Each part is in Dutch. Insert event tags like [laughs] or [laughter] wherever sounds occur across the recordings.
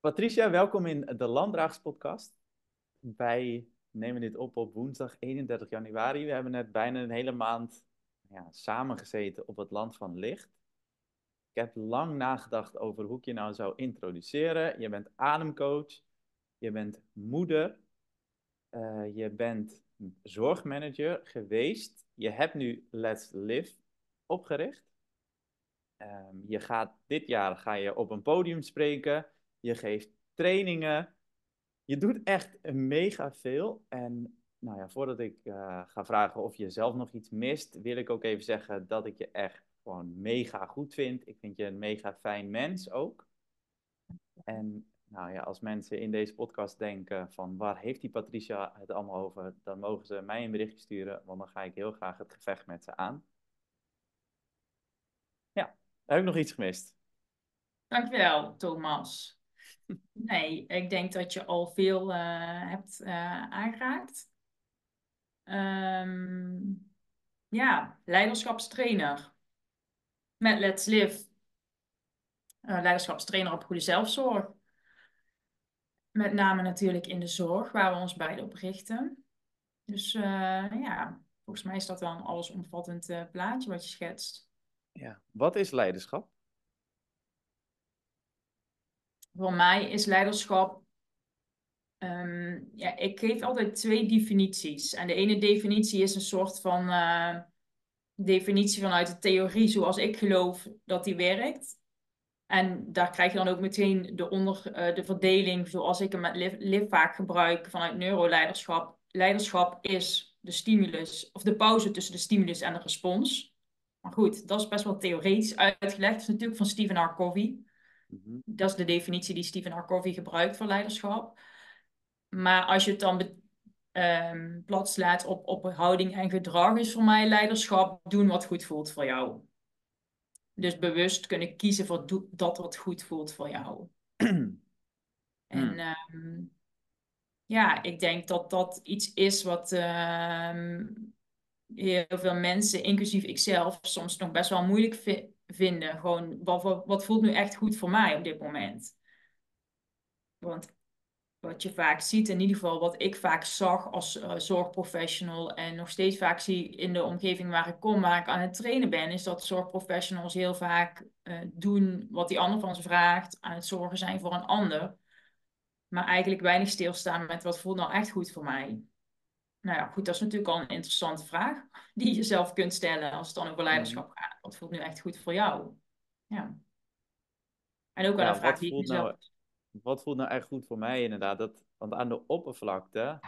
Patricia, welkom in de Landdraagspodcast. Wij nemen dit op op woensdag 31 januari. We hebben net bijna een hele maand ja, samengezeten op het Land van Licht. Ik heb lang nagedacht over hoe ik je nou zou introduceren. Je bent ademcoach, je bent moeder, uh, je bent zorgmanager geweest. Je hebt nu Let's Live opgericht. Um, je gaat, dit jaar ga je op een podium spreken je geeft trainingen. Je doet echt mega veel. En nou ja, voordat ik uh, ga vragen of je zelf nog iets mist, wil ik ook even zeggen dat ik je echt gewoon mega goed vind. Ik vind je een mega fijn mens ook. En nou ja, als mensen in deze podcast denken van waar heeft die Patricia het allemaal over, dan mogen ze mij een berichtje sturen, want dan ga ik heel graag het gevecht met ze aan. Ja, heb ik nog iets gemist? Dankjewel, Thomas. Nee, ik denk dat je al veel uh, hebt uh, aangeraakt. Um, ja, leiderschapstrainer met Let's Live. Uh, leiderschapstrainer op goede zelfzorg. Met name natuurlijk in de zorg, waar we ons beide op richten. Dus ja, volgens mij is dat wel een allesomvattend plaatje wat je schetst. Ja, wat is leiderschap? Voor mij is leiderschap. Ehm, ja, ik geef altijd twee definities. En de ene definitie is een soort van uh, definitie vanuit de theorie, zoals ik geloof dat die werkt. En daar krijg je dan ook meteen de, onder, uh, de verdeling, zoals ik hem met LIV, vaak gebruik vanuit neuroleiderschap. Leiderschap is de stimulus, of de pauze tussen de stimulus en de respons. Maar goed, dat is best wel theoretisch uitgelegd. Dat is natuurlijk van Stephen R. Covey. Mhm. Dat is de definitie die Stephen R. Covey gebruikt voor leiderschap. Maar als je het dan um, platslaat op, op houding en gedrag, is voor mij leiderschap doen wat goed voelt voor jou. Dus bewust kunnen kiezen voor dat wat goed voelt voor jou. [clears throat] en um, ja, ik denk dat dat iets is wat um, heel veel mensen, inclusief ikzelf, soms nog best wel moeilijk vinden vinden. Gewoon, wat, wat, voelt nu echt goed voor mij op dit moment? Want wat je vaak ziet, in ieder geval wat ik vaak zag als uh, zorgprofessional en nog steeds vaak zie in de omgeving waar ik kom, waar ik aan het trainen ben, is dat zorgprofessionals heel vaak uh, doen wat die ander van ze vraagt, aan het zorgen zijn voor een ander, maar eigenlijk weinig stilstaan met wat voelt nou echt goed voor mij. Nou ja, goed, dat is natuurlijk al een interessante vraag die je zelf kunt stellen als het dan over leiderschap gaat. Wat voelt nu echt goed voor jou? Ja. En ook wel een vraag die ik nou, Wat voelt nou echt goed voor mij inderdaad? Dat, want aan de oppervlakte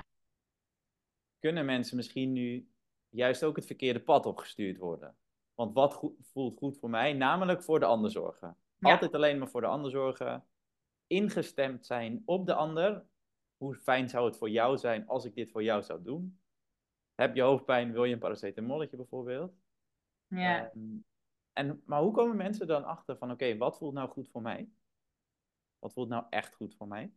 kunnen mensen misschien nu juist ook het verkeerde pad opgestuurd worden. Want wat goed, voelt goed voor mij? Namelijk voor de ander zorgen. Altijd alleen maar voor de ander zorgen. Ingestemd zijn op de ander hoe fijn zou het voor jou zijn als ik dit voor jou zou doen? Heb je hoofdpijn, wil je een paracetamolletje bijvoorbeeld? Ja. Ehm, en, maar hoe komen mensen dan achter van, oké, wat voelt nou goed voor mij? Wat voelt nou echt goed voor mij?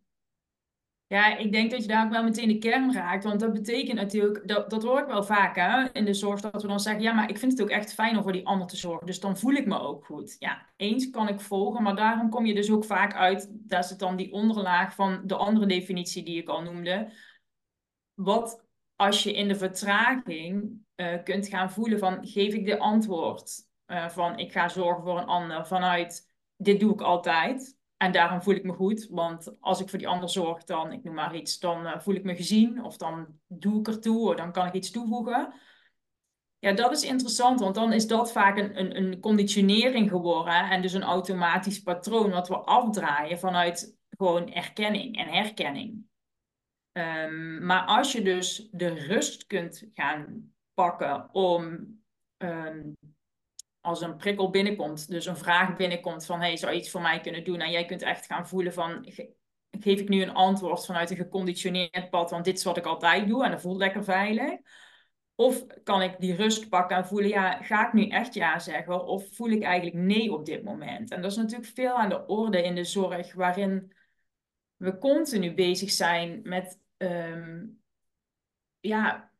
Ja, ik denk dat je daar ook wel meteen de kern raakt. Want dat betekent natuurlijk, dat, dat hoor ik wel vaak hè, in de zorg, dat we dan zeggen, ja, maar ik vind het ook echt fijn om voor die ander te zorgen. Dus dan voel ik me ook goed. Ja, eens kan ik volgen, maar daarom kom je dus ook vaak uit, is het dan die onderlaag van de andere definitie die ik al noemde. Wat als je in de vertraging uh, kunt gaan voelen van, geef ik de antwoord uh, van, ik ga zorgen voor een ander vanuit, dit doe ik altijd en daarom voel ik me goed, want als ik voor die ander zorg, dan, ik noem maar iets, dan uh, voel ik me gezien of dan doe ik ertoe of dan kan ik iets toevoegen. Ja, dat is interessant, want dan is dat vaak een, een, een conditionering geworden en dus een automatisch patroon wat we afdraaien vanuit gewoon erkenning en herkenning. Um, maar als je dus de rust kunt gaan pakken om um, als een prikkel binnenkomt, dus een vraag binnenkomt van hey, zou je iets voor mij kunnen doen? En jij kunt echt gaan voelen van geef ik nu een antwoord vanuit een geconditioneerd pad, want dit is wat ik altijd doe en dat voelt lekker veilig. Of kan ik die rust pakken en voelen, ja, ga ik nu echt ja zeggen? Of voel ik eigenlijk nee op dit moment? En dat is natuurlijk veel aan de orde in de zorg, waarin we continu bezig zijn met um, ja,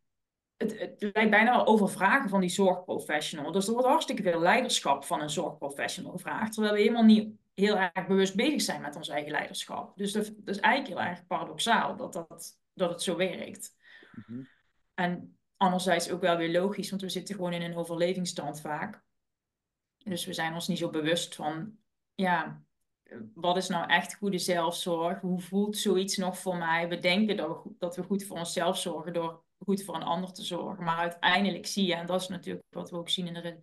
het, het lijkt bijna wel over vragen van die zorgprofessional. Dus er wordt hartstikke veel leiderschap van een zorgprofessional gevraagd. Terwijl we helemaal niet heel erg bewust bezig zijn met ons eigen leiderschap. Dus dat, dat is eigenlijk heel erg paradoxaal dat, dat, dat het zo werkt. Mhm. En anderzijds ook wel weer logisch, want we zitten gewoon in een overlevingsstand vaak. Dus we zijn ons niet zo bewust van, ja, wat is nou echt goede zelfzorg? Hoe voelt zoiets nog voor mij? We denken dat we, dat we goed voor onszelf zorgen door goed voor een ander te zorgen. Maar uiteindelijk zie je, en dat is natuurlijk wat we ook zien in de,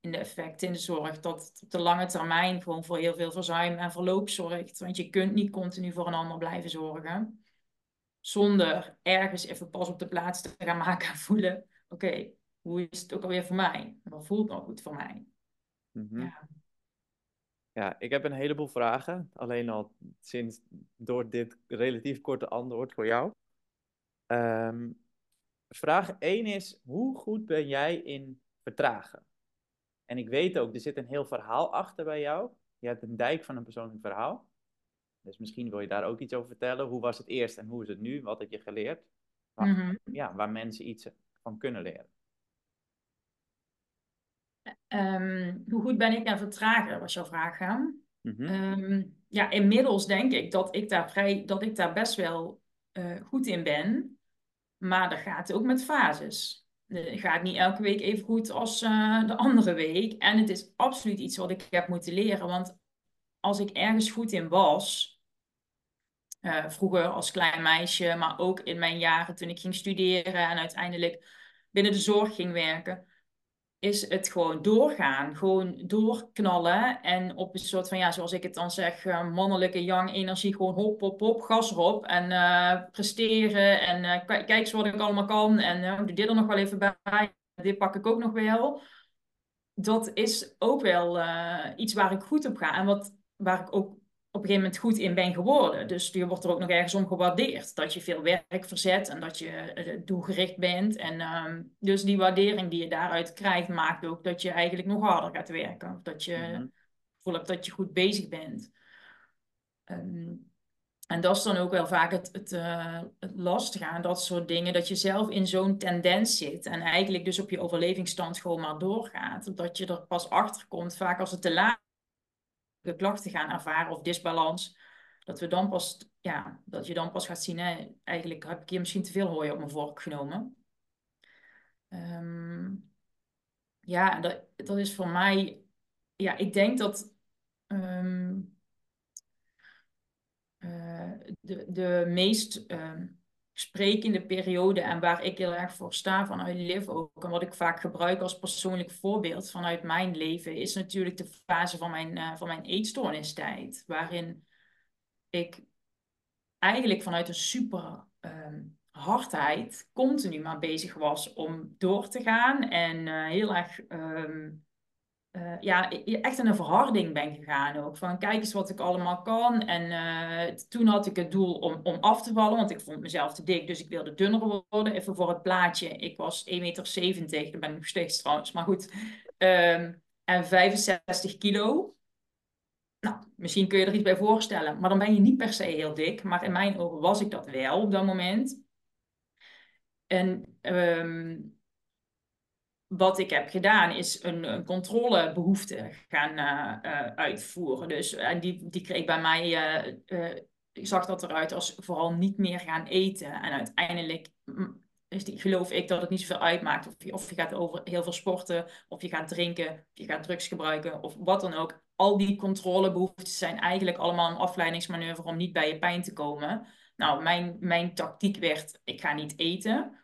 in de effecten in de zorg, dat het op de lange termijn gewoon voor heel veel verzuim en verloop zorgt. Want je kunt niet continu voor een ander blijven zorgen. Zonder ergens even pas op de plaats te gaan maken en voelen: oké, hoe is het ook alweer voor mij? Wat voelt nou goed voor mij? Mhm. ja. ja, ik heb een heleboel vragen. Alleen al sinds door dit relatief korte antwoord voor jou. Ehm, vraag 1 is: hoe goed ben jij in vertragen? En ik weet ook, er zit een heel verhaal achter bij jou. Je hebt een dijk van een persoonlijk verhaal. Dus misschien wil je daar ook iets over vertellen. Hoe was het eerst en hoe is het nu? Wat heb je geleerd? Waar, Mhm. ja, waar mensen iets van kunnen leren. Ehm, hoe goed ben ik aan vertragen, was jouw vraag. Hè? Mhm. Ehm, ja, inmiddels denk ik dat ik daar, vrij, dat ik daar best wel eh, goed in ben. Maar dat gaat ook met fases. Het gaat niet elke week even goed als eh, de andere week. En het is absoluut iets wat ik heb moeten leren. Want als ik ergens goed in was, eh, vroeger als klein meisje, maar ook in mijn jaren toen ik ging studeren en uiteindelijk binnen de zorg ging werken, is het gewoon doorgaan. Gewoon doorknallen en op een soort van, ja, zoals ik het dan zeg, uh, mannelijke young energie, gewoon hop, hop, hop, gas erop en uh, presteren en uh, kijk eens wat ik allemaal kan en doe dit er nog wel even bij, dit pak ik ook nog wel. Dat is ook wel iets waar ik goed op ga en wat, waar ik ook op een gegeven moment goed in ben geworden. Dus je wordt er ook nog ergens om gewaardeerd. Dat je veel werk verzet en dat je doelgericht bent. En um, dus die waardering die je daaruit krijgt, maakt ook dat je eigenlijk nog harder gaat werken. Of dat je mm voelt dat je goed bezig bent. Um, en dat is dan ook wel vaak het, het, uh, het lastige aan dat soort dingen. Dat je zelf in zo'n tendens zit. En eigenlijk dus op je overlevingsstand gewoon maar doorgaat. Dat je er pas achter komt, vaak als het te laat klachten gaan ervaren of disbalans, dat we dan pas, ja, dat je dan pas gaat zien, hè, eigenlijk heb ik hier misschien te veel hooi op mijn vork genomen. Um, ja, dat, dat is voor mij, ja, ik denk dat um, uh, de, de meest um, sprekende periode en waar ik heel erg voor sta vanuit Live ook en wat ik vaak gebruik als persoonlijk voorbeeld vanuit mijn leven is natuurlijk de fase van mijn, uh, van mijn eetstoornistijd waarin ik eigenlijk vanuit een super um, hardheid continu maar bezig was om door te gaan en uh, heel erg um, uh, ja, echt in een verharding ben gegaan ook. Van kijk eens wat ik allemaal kan. En uh, toen had ik het doel om, om af te vallen, want ik vond mezelf te dik. Dus ik wilde dunner worden. Even voor het plaatje. Ik was 1,70 meter, dat ben ik nog steeds trouwens, maar goed. Um, en 65 kilo. Nou, misschien kun je er iets bij voorstellen. Maar dan ben je niet per se heel dik. Maar in mijn ogen was ik dat wel op dat moment. En um, wat ik heb gedaan is een, controlebehoefte gaan uh, uh, uitvoeren. Dus en die, die kreeg bij mij, uh, zag dat eruit als vooral niet meer gaan eten. En uiteindelijk die, geloof ik dat het niet zoveel uitmaakt of je, of je gaat over heel veel sporten, of je gaat drinken, of je gaat drugs gebruiken, of wat dan ook. Al die controlebehoeftes zijn eigenlijk allemaal een afleidingsmanoeuvre om niet bij je pijn te komen. Nou, mijn, mijn tactiek werd, ik ga niet eten.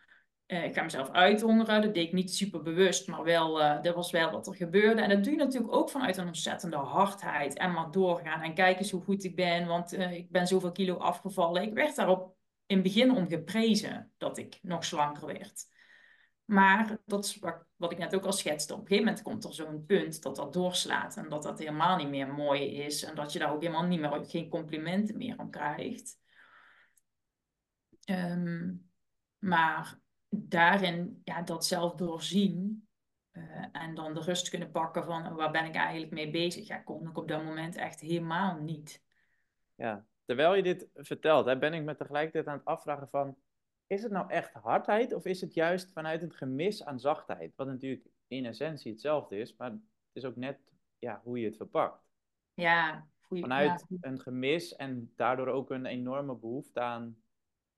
Uh, ik ga mezelf uithongeren. Dat deed ik niet super bewust, maar wel, dat was wel wat er gebeurde. En dat doe je natuurlijk ook vanuit een ontzettende hardheid. En maar doorgaan en kijken eens hoe goed ik ben, want uh, ik ben zoveel kilo afgevallen. Ik werd daarop in het begin om geprezen dat ik nog slanker werd. Maar dat is wat, ik net ook al schetste. Op een gegeven moment komt er zo'n punt dat dat doorslaat. En dat dat helemaal niet meer mooi is. En dat je daar ook helemaal niet meer, geen complimenten meer om krijgt. Um, maar daarin ja, dat zelf doorzien uh, en dan de rust kunnen pakken van waar ben ik eigenlijk mee bezig, ja, kon ik op dat moment echt helemaal niet. Ja, terwijl je dit vertelt, hè, ben ik me tegelijkertijd aan het afvragen van, is het nou echt hardheid of is het juist vanuit een gemis aan zachtheid? Wat natuurlijk in essentie hetzelfde is, maar het is ook net ja, hoe je het verpakt. Ja, Goeie, vanuit ja. een gemis en daardoor ook een enorme behoefte aan,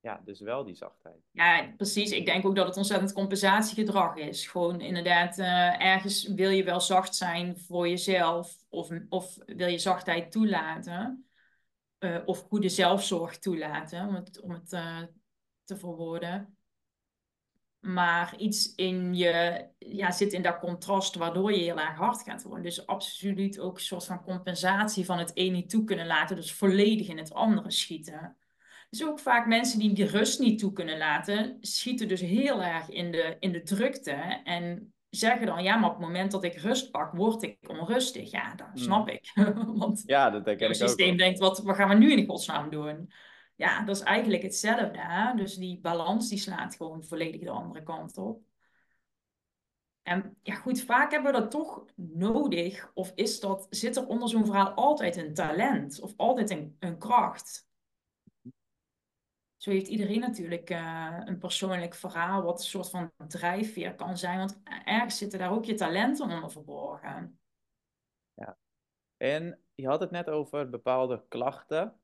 ja, dus wel die zachtheid. Ja, precies. Ik denk ook dat het ontzettend compensatiegedrag is. Gewoon inderdaad, eh, ergens wil je wel zacht zijn voor jezelf of, of wil je zachtheid toelaten. eh, of goede zelfzorg toelaten, om het, om het eh, te verwoorden. Maar iets in je ja, zit in dat contrast waardoor je heel erg hard gaat worden. Dus absoluut ook een soort van compensatie van het een niet toe kunnen laten. Dus volledig in het andere schieten. Dus ook vaak mensen die die rust niet toe kunnen laten, schieten dus heel erg in de, in de drukte. En zeggen dan, ja, maar op het moment dat ik rust pak, word ik onrustig. Ja, dat snap ik. [laughs] Want Ja, dat jouw ik ook systeem denkt, wat, wat gaan we nu in godsnaam doen? Ja, dat is eigenlijk hetzelfde. Hè? Dus die balans die slaat gewoon volledig de andere kant op. En ja, goed, vaak hebben we dat toch nodig. Of is dat, zit er onder zo'n verhaal altijd een talent of altijd een, een kracht? Zo heeft iedereen natuurlijk eh, een persoonlijk verhaal, wat een soort van drijfveer kan zijn. Want ergens zitten daar ook je talenten onder verborgen. En je had het net over bepaalde klachten.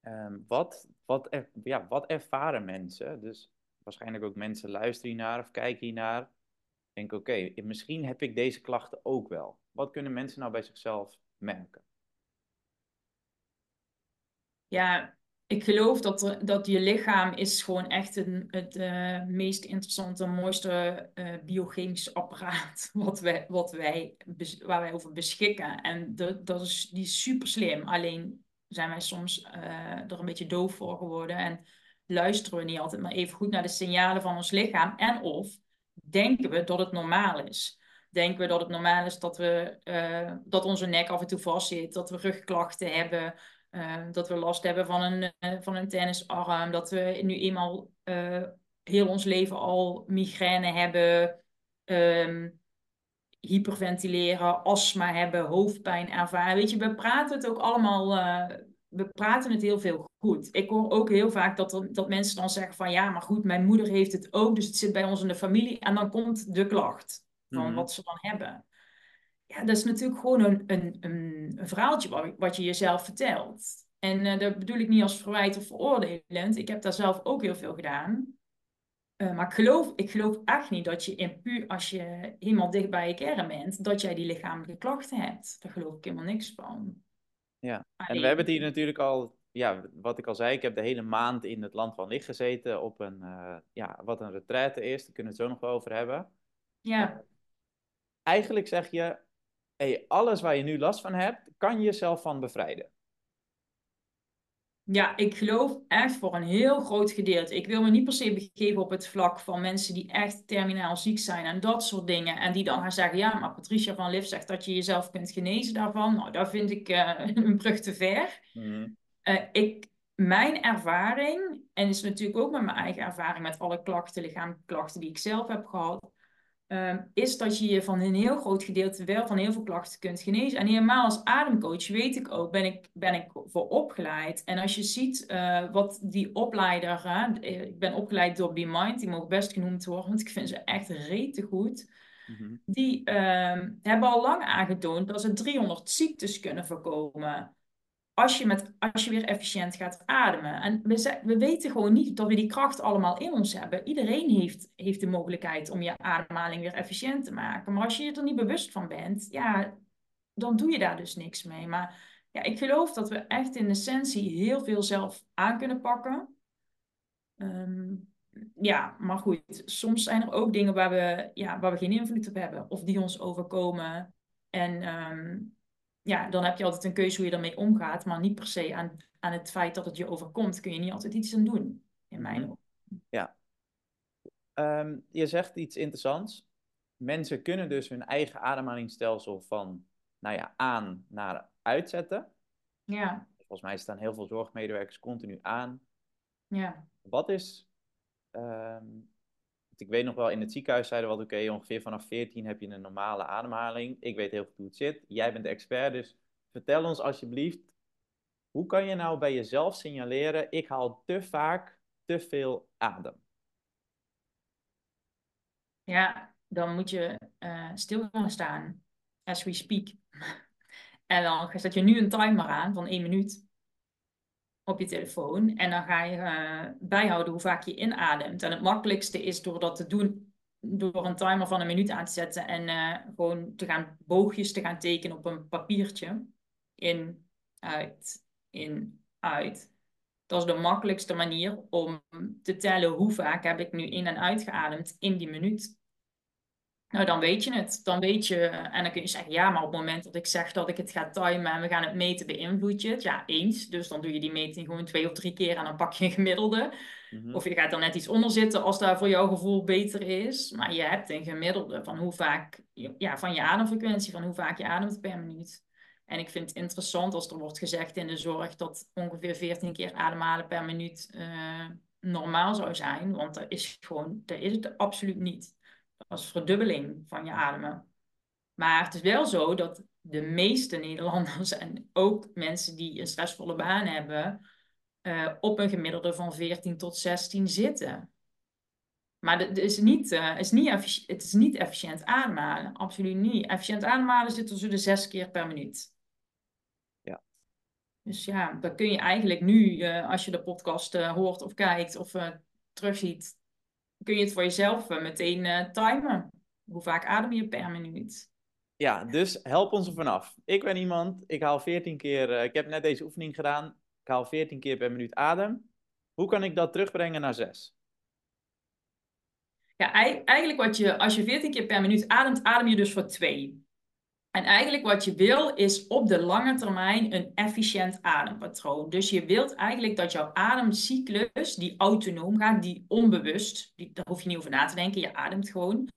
Ehm, wat, wat, er, ja, wat ervaren mensen? Dus waarschijnlijk ook mensen luisteren hiernaar of kijken hiernaar. Denken, oké, misschien heb ik deze klachten ook wel. Wat kunnen mensen nou bij zichzelf merken? Ja, ik geloof dat, dat je lichaam is gewoon echt een, het eh, meest interessante, mooiste eh biochemisch apparaat [laughs] wat wij, wat wij, waar wij over beschikken. En dat, is, die is super slim. Alleen zijn wij soms eh, er een beetje doof voor geworden en luisteren we niet altijd maar even goed naar de signalen van ons lichaam. En of denken we dat het normaal is. Denken we dat het normaal is dat, we, dat onze nek af en toe vastzit, dat we rugklachten hebben, uh, dat we last hebben van een, uh, van een tennisarm. Dat we nu eenmaal uh, heel ons leven al migraine hebben. Um, hyperventileren, astma hebben, hoofdpijn ervaren. Weet je, we praten het ook allemaal... Uh, we praten het heel veel goed. Ik hoor ook heel vaak dat, er, dat mensen dan zeggen van... Ja, maar goed, mijn moeder heeft het ook. Dus het zit bij ons in de familie. En dan komt de klacht van Mhm. wat ze dan hebben. Ja, dat is natuurlijk gewoon een, een, een, een verhaaltje wat, wat je jezelf vertelt. En uh, dat bedoel ik niet als verwijt of veroordelend. Ik heb daar zelf ook heel veel gedaan. Uh, maar ik geloof, ik geloof echt niet dat je in puur als je helemaal dicht bij je kern bent, dat jij die lichamelijke klachten hebt. Daar geloof ik helemaal niks van. Ja, en we hebben het hier natuurlijk al, ja, wat ik al zei, ik heb de hele maand in het land van licht gezeten op een, eh, ja, wat een retraite is, daar kunnen we het zo nog wel over hebben. Ja, Eigenlijk zeg je, hey, alles waar je nu last van hebt, kan je jezelf van bevrijden. ja, ik geloof echt voor een heel groot gedeelte. Ik wil me niet per se begeven op het vlak van mensen die echt terminaal ziek zijn en dat soort dingen. En die dan gaan zeggen, ja, maar Patricia van Liv zegt dat je jezelf kunt genezen daarvan. Nou, dat vind ik eh, [laughs] een brug te ver. Mhm. Eh, ik, mijn ervaring, en is natuurlijk ook met mijn eigen ervaring met alle klachten, lichamelijke klachten die ik zelf heb gehad, ehm, is dat je je van een heel groot gedeelte wel van heel veel klachten kunt genezen. En helemaal als ademcoach weet ik ook, ben ik, ben ik voor opgeleid. En als je ziet eh, wat die opleider, hè, eh, ik ben opgeleid door Be Mind, die mogen best genoemd worden, want ik vind ze echt rete goed Mhm. die ehm, hebben al lang aangetoond dat ze 300 ziektes kunnen voorkomen. Als je, met, als je weer efficiënt gaat ademen. En we, we weten gewoon niet dat we die kracht allemaal in ons hebben. Iedereen heeft, heeft de mogelijkheid om je ademhaling weer efficiënt te maken. Maar als je er niet bewust van bent, ja, dan doe je daar dus niks mee. Maar ja, ik geloof dat we echt in essentie heel veel zelf aan kunnen pakken. Ehm, ja, maar goed, soms zijn er ook dingen waar we, ja, waar we geen invloed op hebben of die ons overkomen. En ehm, ja, dan heb je altijd een keuze hoe je ermee omgaat, maar niet per se aan, aan het feit dat het je overkomt, kun je niet altijd iets aan doen, in mijn ogen. Ehm, je zegt iets interessants. Mensen kunnen dus hun eigen ademhalingsstelsel van, nou ja, aan naar uitzetten. Ja, Volgens mij staan heel veel zorgmedewerkers continu aan. ja, Wat is, ehm, ik weet nog wel, in het ziekenhuis zeiden we oké, ongeveer vanaf 14 heb je een normale ademhaling. Ik weet heel goed hoe het zit. Jij bent de expert, dus vertel ons alsjeblieft, hoe kan je nou bij jezelf signaleren, ik haal te vaak te veel adem? ja, dan moet je eh, stil gaan staan, as we speak. [laughs] En dan zet je nu een timer aan van één minuut op je telefoon. En dan ga je uh, bijhouden hoe vaak je inademt. En het makkelijkste is door dat te doen, door een timer van een minuut aan te zetten en uh, gewoon te gaan boogjes te gaan tekenen op een papiertje. In, uit, in, uit. Dat is de makkelijkste manier om te tellen hoe vaak heb ik nu in en uitgeademd in die minuut. Nou, dan weet je het. Dan weet je, en dan kun je zeggen, ja, maar op het moment dat ik zeg dat ik het ga timen en we gaan het meten, beïnvloed je het. Ja, eens. Dus dan doe je die meting gewoon twee of drie keer en dan pak je een gemiddelde. Mhm. Of je gaat er net iets onder zitten als daar voor jouw gevoel beter is. Maar je hebt een gemiddelde van hoe vaak, ja, van je ademfrequentie, van hoe vaak je ademt per minuut. En ik vind het interessant als er wordt gezegd in de zorg dat ongeveer 14 keer ademhalen per minuut uh, normaal zou zijn. Want dat is gewoon, dat is het absoluut niet als verdubbeling van je ademen. Maar het is wel zo dat de meeste Nederlanders [laughs] en ook mensen die een stressvolle baan hebben, uh, op een gemiddelde van 14 tot 16 zitten. Maar het is niet, uh, is niet het is niet efficiënt ademhalen. Absoluut niet. Efficiënt ademhalen zit tussen de zes keer per minuut. Ja. Dus ja, dan kun je eigenlijk nu, uh, als je de podcast hoort of kijkt of terugziet, kun je het voor jezelf eh, meteen uh, timen. Hoe vaak adem je per minuut? Ja, dus help ons er vanaf. Ik ben iemand, ik haal 14 keer, uh, ik heb net deze oefening gedaan, ik haal 14 keer per minuut adem. Hoe kan ik dat terugbrengen naar 6? Ja, eigenlijk wat je, als je 14 keer per minuut ademt, adem je dus voor 2. En eigenlijk wat je wil is op de lange termijn een efficiënt adempatroon. Dus je wilt eigenlijk dat jouw ademcyclus, die autonoom gaat, die onbewust, die, daar hoef je niet over na te denken, je ademt gewoon,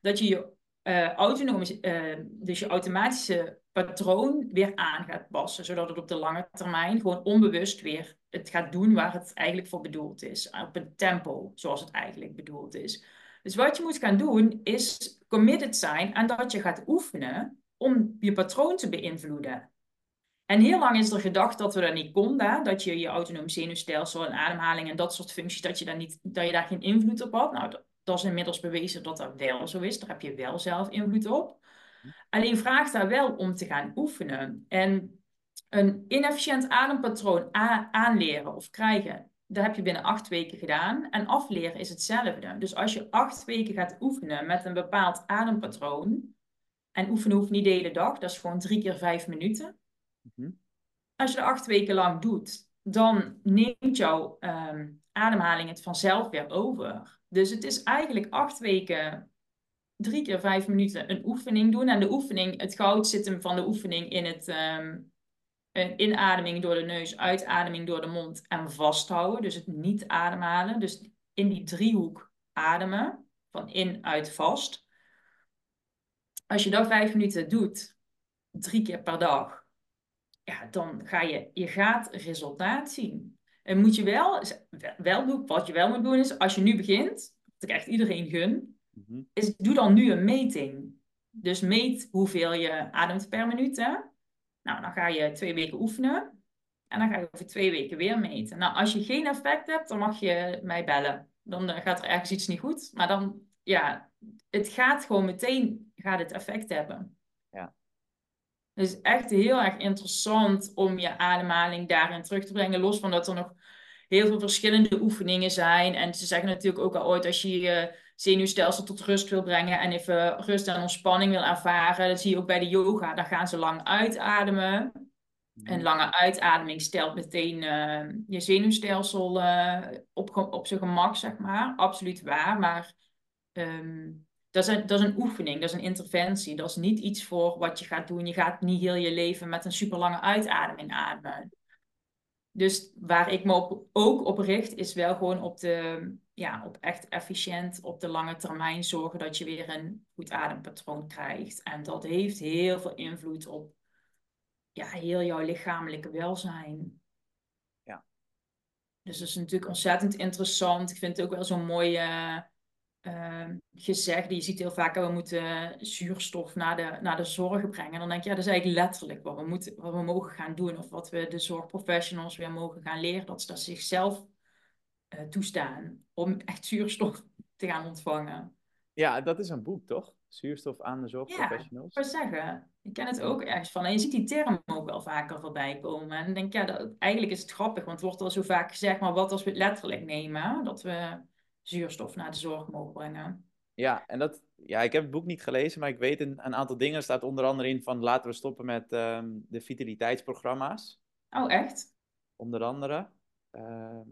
dat je je uh, autonoom, uh, dus je automatische patroon weer aan gaat passen, zodat het op de lange termijn gewoon onbewust weer het gaat doen waar het eigenlijk voor bedoeld is, op een tempo zoals het eigenlijk bedoeld is. Dus wat je moet gaan doen is committed zijn aan dat je gaat oefenen om je patroon te beïnvloeden. En heel lang is er gedacht dat we dat niet konden, dat je je autonoom zenuwstelsel en ademhaling en dat soort functies, dat je daar, niet, dat je daar geen invloed op had. Nou, dat, is inmiddels bewezen dat dat wel zo is. Daar heb je wel zelf invloed op. Alleen vraagt daar wel om te gaan oefenen. En een inefficiënt adempatroon aanleren of krijgen, dat heb je binnen acht weken gedaan. En afleren is hetzelfde. Dus als je acht weken gaat oefenen met een bepaald adempatroon, en oefenen hoeft niet de hele dag, dat is gewoon drie keer vijf minuten. Mhm. Als je dat acht weken lang doet, dan neemt jouw ehm, ademhaling het vanzelf weer over. Dus het is eigenlijk acht weken, drie keer vijf minuten een oefening doen. En de oefening, het goud zit hem van de oefening in het um, inademing door de neus, uitademing door de mond en vasthouden. Dus het niet ademhalen. Dus in die driehoek ademen, van in, uit, vast. Als je dat vijf minuten doet, drie keer per dag, ja, dan ga je, je gaat resultaat zien. En moet je wel, wel doen, wat je wel moet doen is, als je nu begint, dat ik echt iedereen gun, mhm. is doe dan nu een meting. Dus meet hoeveel je ademt per minuut. Hè? Nou, dan ga je twee weken oefenen. En dan ga je over twee weken weer meten. Nou, als je geen effect hebt, dan mag je mij bellen. Dan eh, gaat er ergens iets niet goed. Maar dan, ja, het gaat gewoon meteen gaat het effect hebben. Ja. Dus echt heel erg interessant om je ademhaling daarin terug te brengen. Los van dat er nog heel veel verschillende oefeningen zijn. En ze zeggen natuurlijk ook al ooit als je je zenuwstelsel tot rust wil brengen en even rust en ontspanning wil ervaren. Dat zie je ook bij de yoga. Dan gaan ze lang uitademen. Mhm. Een lange uitademing stelt meteen uh, je zenuwstelsel uh, op, op zijn gemak, zeg maar. Absoluut waar. Maar um, dat is, een, dat is een oefening, dat is een interventie. Dat is niet iets voor wat je gaat doen. Je gaat niet heel je leven met een super lange uitademing ademen. Dus waar ik me op, ook op richt, is wel gewoon op, de, ja, op echt efficiënt op de lange termijn zorgen dat je weer een goed adempatroon krijgt. En dat heeft heel veel invloed op ja, heel jouw lichamelijke welzijn. Ja. Dus dat is natuurlijk ontzettend interessant. Ik vind het ook wel zo'n mooie uh, gezegd. Je ziet heel vaak dat we moeten zuurstof naar de, naar de zorg brengen. dan denk je, ja, dat is eigenlijk letterlijk wat we, moeten, wat we mogen gaan doen. Of wat we de zorgprofessionals weer mogen gaan leren. Dat ze dat zichzelf uh, toestaan om echt zuurstof [laughs] te gaan ontvangen. Ja, dat is een boek, toch? zuurstof aan de Ja, ik zorgprofessionals. zeggen, ik ken het ook ergens van. En je ziet die term ook wel vaker voorbij komen. En dan denk ik, ja, dat, eigenlijk is het grappig, want het wordt al zo vaak gezegd, maar wat als we het letterlijk nemen, dat we zuurstof naar de zorg mogen brengen. Ja, en dat, ja, ik heb het boek niet gelezen, maar ik weet een, een aantal dingen. Er staat onder andere in van laten we stoppen met ehm, de vitaliteitsprogramma's. Oh, echt? Onder andere. Ehm,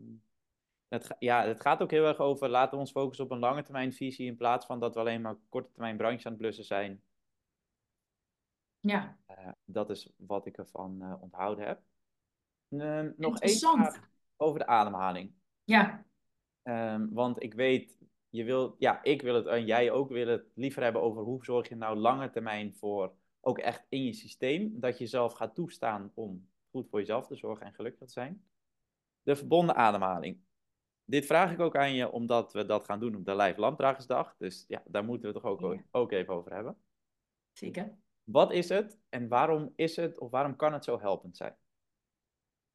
het, ja, het gaat ook heel erg over laten we ons focussen op een lange termijn visie in plaats van dat we alleen maar korte termijn brandjes aan het blussen zijn. Ja, Eh, dat is wat ik ervan eh, onthouden heb. Ehm, nog één vraag over de ademhaling. Ja, Ehm, want ik weet, je wil, ja, ik wil het en jij ook willen het liever hebben over hoe zorg je nou lange termijn voor, ook echt in je systeem, dat je zelf gaat toestaan om goed voor jezelf te zorgen en gelukkig te zijn. De verbonden ademhaling. Dit vraag ik ook aan je omdat we dat gaan doen op de Lijf Landdragersdag. Dus ja, daar moeten we het toch ook, Ja. ook even over hebben. zeker. Wat is het en waarom is het of waarom kan het zo helpend zijn?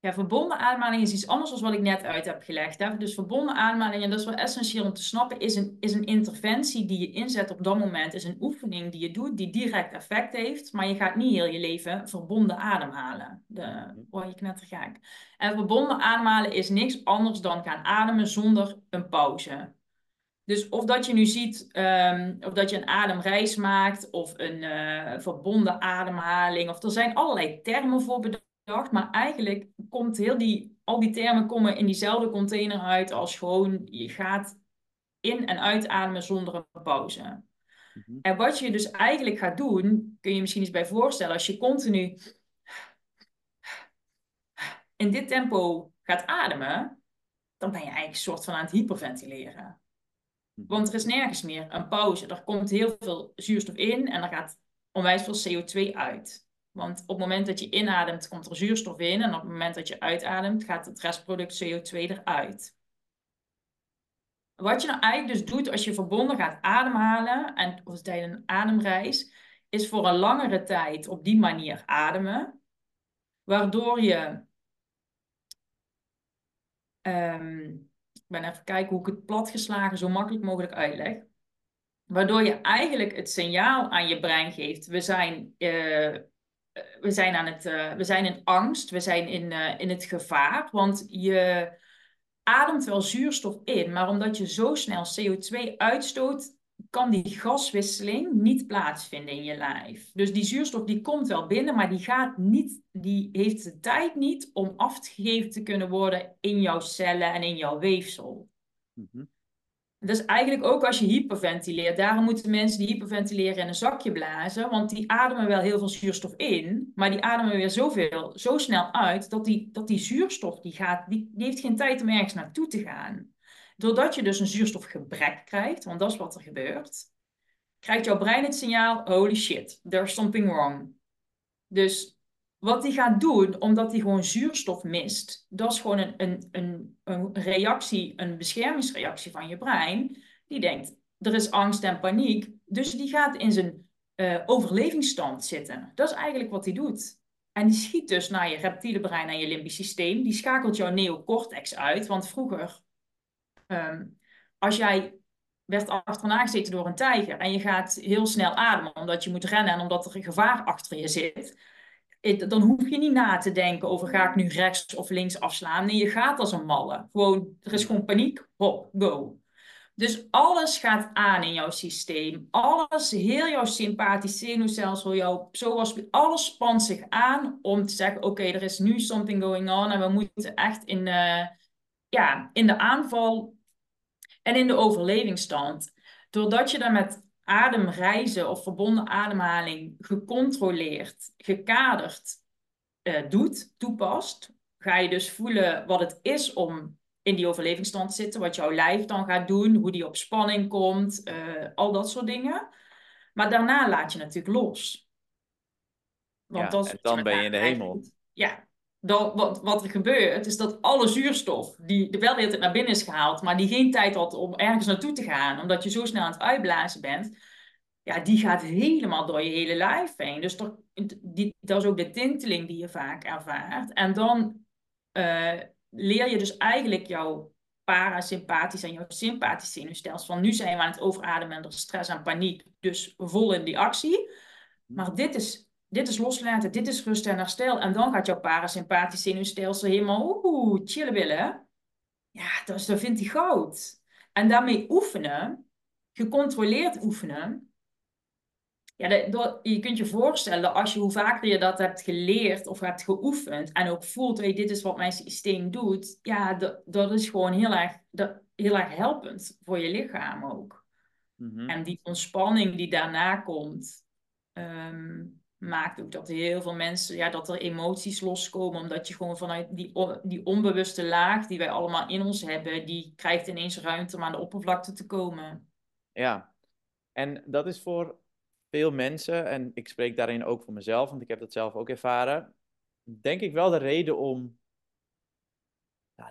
Ja, verbonden ademhaling is iets anders dan wat ik net uit heb gelegd. Hè? Dus verbonden ademhaling, en dat is wel essentieel om te snappen, is een, is een interventie die je inzet op dat moment. Is een oefening die je doet, die direct effect heeft. Maar je gaat niet heel je leven verbonden ademhalen. De, word je knettergek. En verbonden ademhalen is niks anders dan gaan ademen zonder een pauze. Dus of dat je nu ziet, ehm, of dat je een ademreis maakt, of een eh, verbonden ademhaling, of er zijn allerlei termen voor bedacht, maar eigenlijk komt heel die, al die termen komen in diezelfde container uit als gewoon je gaat in- en uitademen zonder een pauze. Mhm. En wat je dus eigenlijk gaat doen, kun je je misschien eens bij voorstellen, als je continu in dit tempo gaat ademen, dan ben je eigenlijk een soort van aan het hyperventileren. Mhm. Want er is nergens meer een pauze. Er komt heel veel zuurstof in en er gaat onwijs veel CO2 uit. Want op het moment dat je inademt, komt er zuurstof in. En op het moment dat je uitademt, gaat het restproduct CO2 eruit. Wat je nou eigenlijk dus doet als je verbonden gaat ademhalen, en, of tijdens een ademreis, is voor een langere tijd op die manier ademen. Waardoor je Ehm, ik ben even kijken hoe ik het platgeslagen zo makkelijk mogelijk uitleg. Waardoor je eigenlijk het signaal aan je brein geeft: we zijn, eh, we zijn, aan het, eh, we zijn in angst, we zijn in, eh, in het gevaar. Want je ademt wel zuurstof in, maar omdat je zo snel CO2 uitstoot, kan die gaswisseling niet plaatsvinden in je lijf. Dus die zuurstof die komt wel binnen, maar die gaat niet, die heeft de tijd niet om afgegeven te kunnen worden in jouw cellen en in jouw weefsel. Mhm. Dus eigenlijk ook als je hyperventileert. Daarom moeten mensen die hyperventileren in een zakje blazen. Want die ademen wel heel veel zuurstof in. Maar die ademen weer zoveel, zo snel uit. Dat die, dat die zuurstof die gaat, die, die heeft geen tijd om ergens naartoe te gaan. Doordat je dus een zuurstofgebrek krijgt. Want dat is wat er gebeurt. Krijgt jouw brein het signaal. Holy shit, there's something wrong. Dus wat hij gaat doen, omdat hij gewoon zuurstof mist, dat is gewoon een, een, een, een reactie, een beschermingsreactie van je brein. Die denkt, er is angst en paniek. Dus die gaat in zijn uh, overlevingsstand zitten. Dat is eigenlijk wat hij doet. En die schiet dus naar je reptiele brein en je limbisch systeem. Die schakelt jouw neocortex uit. Want vroeger, um, als jij werd achterna gezeten door een tijger en je gaat heel snel ademen omdat je moet rennen en omdat er een gevaar achter je zit, dan hoef je niet na te denken over ga ik nu rechts of links afslaan. Nee, je gaat als een malle. Gewoon, er is gewoon paniek. Hop, go. Dus alles gaat aan in jouw systeem. Alles, heel jouw sympathisch zenuwstelsel, jouw zoals alles spant zich aan om te zeggen: oké, er is nu something going on en we moeten echt in, uh, ja, in de aanval en in de overlevingsstand. Doordat je daar met ademreizen of verbonden ademhaling gecontroleerd, gekaderd uh, doet, toepast, ga je dus voelen wat het is om in die overlevingsstand te zitten, wat jouw lijf dan gaat doen, hoe die op spanning komt, uh, al dat soort dingen. Maar daarna laat je natuurlijk los. Want ja, dat en dan ben je in de hemel. Ja, wat, wat er gebeurt, is dat alle zuurstof, die er wel de hele tijd naar binnen is gehaald, maar die geen tijd had om ergens naartoe te gaan, omdat je zo snel aan het uitblazen bent, ja, die gaat helemaal door je hele lijf heen. Dus toch, die, dat is ook de tinteling die je vaak ervaart. En dan uh, leer je dus eigenlijk jouw parasympathisch en jouw sympathisch zenuwstelsel. Van nu zijn we aan het overademen en er is stress en paniek, dus vol in die actie. Maar dit is, dit is loslaten, dit is rust en herstel. En dan gaat jouw parasympathisch zenuwstelsel helemaal oeh, chillen willen. Ja, dat, dat vindt hij goud. En daarmee oefenen, gecontroleerd oefenen, ja, je kunt je voorstellen, als je hoe vaker je dat hebt geleerd of hebt geoefend en ook voelt, hey, dit is wat mijn systeem doet, ja, dat, dat is gewoon heel erg, dat, heel erg helpend voor je lichaam ook. Mhm. En die ontspanning die daarna komt, ehm, maakt ook dat heel veel mensen, ja, dat er emoties loskomen, omdat je gewoon vanuit die, die onbewuste laag die wij allemaal in ons hebben, die krijgt ineens ruimte om aan de oppervlakte te komen. Ja, en dat is voor veel mensen, en ik spreek daarin ook voor mezelf, want ik heb dat zelf ook ervaren, denk ik wel de reden om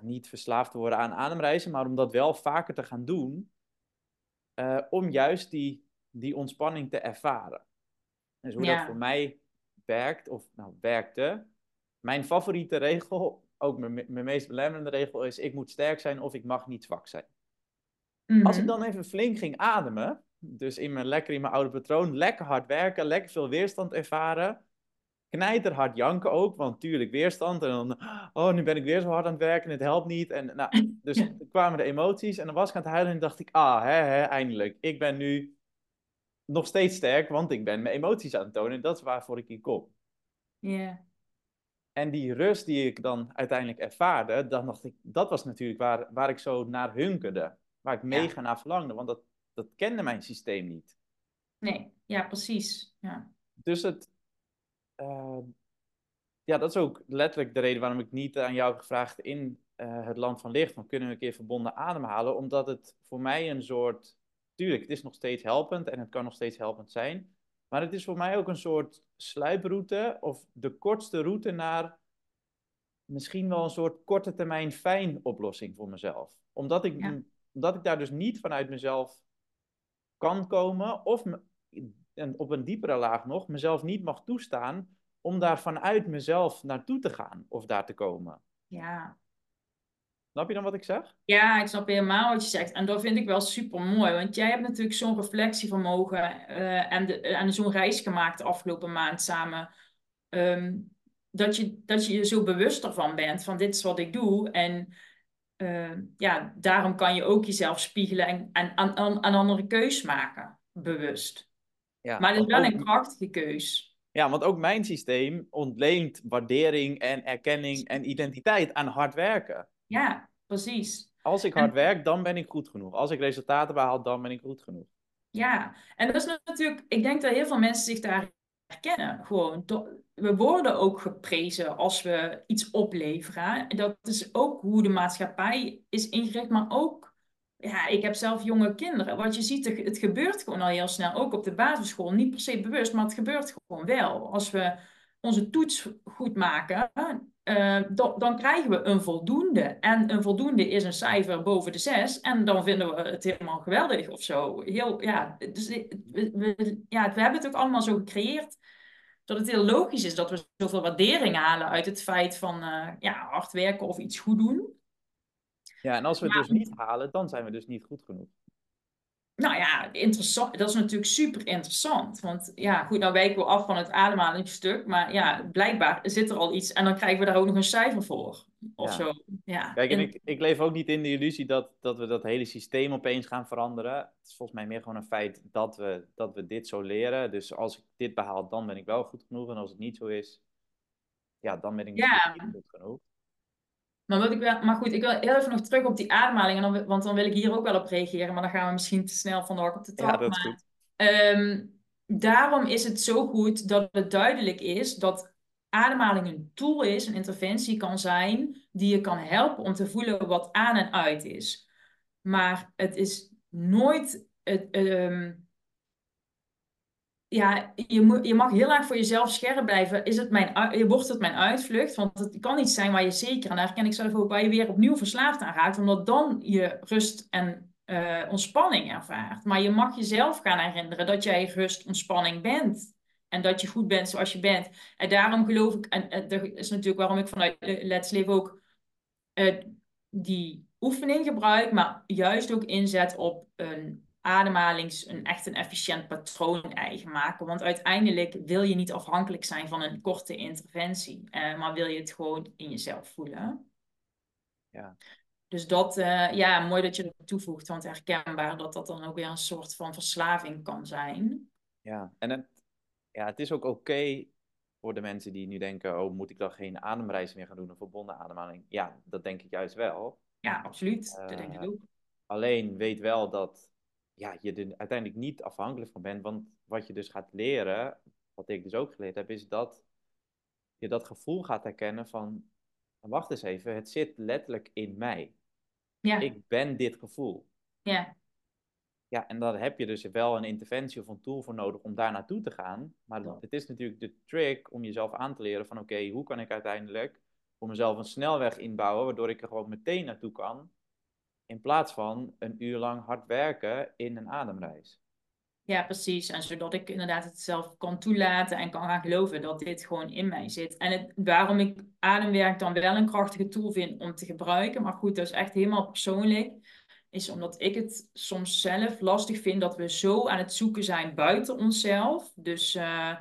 niet verslaafd te worden aan ademreizen, maar om dat wel vaker te gaan doen, uh, om juist die, die ontspanning te ervaren. Dus hoe dat voor mij werkt, of nou werkte, mijn favoriete regel, ook mijn, mijn meest belemmerende regel is, ik moet sterk zijn of ik mag niet zwak zijn. Als ik mhm. dan even flink ging ademen, dus in mijn, lekker in mijn oude patroon, lekker hard werken, lekker veel weerstand ervaren. hard janken ook, want tuurlijk weerstand. En dan, oh, nu ben ik weer zo hard aan het werken, het helpt niet. En, nou, [laughs] dus kwamen de emoties en dan was ik aan het huilen en dacht ik, ah, hè, hè, eindelijk. Ik ben nu nog steeds sterk, want ik ben mijn emoties aan het tonen. En dat is waarvoor ik hier kom. Ja. En die rust die ik dan uiteindelijk ervaarde, dan dacht ik, dat was natuurlijk waar, waar ik zo naar hunkerde. Waar ik mega naar verlangde, want dat dat kende mijn systeem niet. Nee, ja, precies. Ja. Dus het, uh, ja, dat is ook letterlijk de reden waarom ik niet aan jou heb gevraagd in uh, het land van licht, van kunnen we een keer verbonden ademhalen, omdat het voor mij een soort, tuurlijk, het is nog steeds helpend en het kan nog steeds helpend zijn, maar het is voor mij ook een soort sluiproute of de kortste route naar misschien wel een soort korte termijn fijn oplossing voor mezelf. Omdat ik, omdat ik daar dus niet vanuit mezelf kan komen, of en op een diepere laag nog, mezelf niet mag toestaan om daar vanuit mezelf naartoe te gaan of daar te komen. Ja. Snap je dan wat ik zeg? Ja, ik snap helemaal wat je zegt. En dat vind ik wel super mooi. Want jij hebt natuurlijk zo'n reflectievermogen uh, en, de, en zo'n reis gemaakt de afgelopen maand samen. Ehm, dat, je, dat je je zo bewust ervan bent van dit is wat ik doe. En Ehm, ja, daarom kan je ook jezelf spiegelen en, en een, een, andere keus maken, bewust. Ja, maar het is wel een krachtige keus. Ja, want ook mijn systeem ontleent waardering en erkenning en identiteit aan hard werken. Ja, precies. Als ik hard werk, dan ben ik goed genoeg. Als ik resultaten behaal, dan ben ik goed genoeg. Ja, en dat is natuurlijk, ik denk dat heel veel mensen zich daar herkennen. Gewoon, we worden ook geprezen als we iets opleveren. Dat is ook hoe de maatschappij is ingericht, maar ook, ja, ik heb zelf jonge kinderen. Wat je ziet, het gebeurt gewoon al heel snel, ook op de basisschool. Niet per se bewust, maar het gebeurt gewoon wel. Als we onze toets goed maken, uh, dan krijgen we een voldoende. En een voldoende is een cijfer boven de zes. En dan vinden we het helemaal geweldig of zo. Heel, ja, dus we, ja, we hebben het ook allemaal zo gecreëerd. Dat het heel logisch is dat we zoveel waardering halen uit het feit van uh, ja, hard werken of iets goed doen. Ja, en als we het dus niet halen, dan zijn we dus niet goed genoeg. Nou ja, interessant. Dat is natuurlijk super interessant. Want ja, goed, nou wijken we af van het ademhalingsstuk. Maar ja, blijkbaar zit er al iets. En dan krijgen we daar ook nog een cijfer voor. Of zo. Ja. Kijk, en ik, ik leef ook niet in de illusie dat, dat we dat hele systeem opeens gaan veranderen. Het is volgens mij meer gewoon een feit dat we, dat we dit zo leren. Dus als ik dit behaal, dan ben ik wel goed genoeg. En als het niet zo is, ja, dan ben ik niet goed genoeg. Maar, wat ik wel, maar goed, ik wil heel even nog terug op die ademhaling. En dan, want dan wil ik hier ook wel op reageren. Maar dan gaan we misschien te snel van de op de trap. Ja, dat is goed. Ehm, daarom is het zo goed dat het duidelijk is dat ademhaling een tool is, een interventie kan zijn, die je kan helpen om te voelen wat aan en uit is. Maar het is nooit het, ehm, ja, je, moet, je mag heel erg voor jezelf scherp blijven. Is het mijn, wordt het mijn uitvlucht? Want het kan niet zijn waar je zeker, daar herken ik zelf ook, waar je weer opnieuw verslaafd aan raakt, omdat dan je rust en uh, ontspanning ervaart. Maar je mag jezelf gaan herinneren dat jij rust, ontspanning bent. En dat je goed bent zoals je bent. En daarom geloof ik, en, dat is natuurlijk waarom ik vanuit Let's Live ook uh, die oefening gebruik, maar juist ook inzet op een ademhalings, een echt een efficiënt patroon eigen maken. Want uiteindelijk wil je niet afhankelijk zijn van een korte interventie, uh, maar wil je het gewoon in jezelf voelen. Ja. Dus dat, uh, ja, mooi dat je dat toevoegt, want herkenbaar dat dat dan ook weer een soort van verslaving kan zijn. Ja, en het, ja, het is ook oké voor de mensen die nu denken, oh, moet ik dan geen ademreis meer gaan doen, een verbonden ademhaling? Ja, dat denk ik juist wel. Ja, absoluut. dat denk ik Uh, ook. Alleen weet wel dat ja, je er uiteindelijk niet afhankelijk van bent. Want wat je dus gaat leren, wat ik dus ook geleerd heb, is dat je dat gevoel gaat herkennen van, wacht eens even, het zit letterlijk in mij. Ja, Ik ben dit gevoel. ja, Ja, en daar heb je dus wel een interventie of een tool voor nodig om daar naartoe te gaan. Maar Ja. het is natuurlijk de trick om jezelf aan te leren van oké, hoe kan ik uiteindelijk voor mezelf een snelweg inbouwen, waardoor ik er gewoon meteen naartoe kan. In plaats van een uur lang hard werken in een ademreis. ja, precies. En zodat ik inderdaad het zelf kan toelaten en kan gaan geloven dat dit gewoon in mij zit. En waarom ik ademwerk dan wel een krachtige tool vind om te gebruiken, maar goed, dat is echt helemaal persoonlijk, is omdat ik het soms zelf lastig vind dat we zo aan het zoeken zijn buiten onszelf. Dus eh,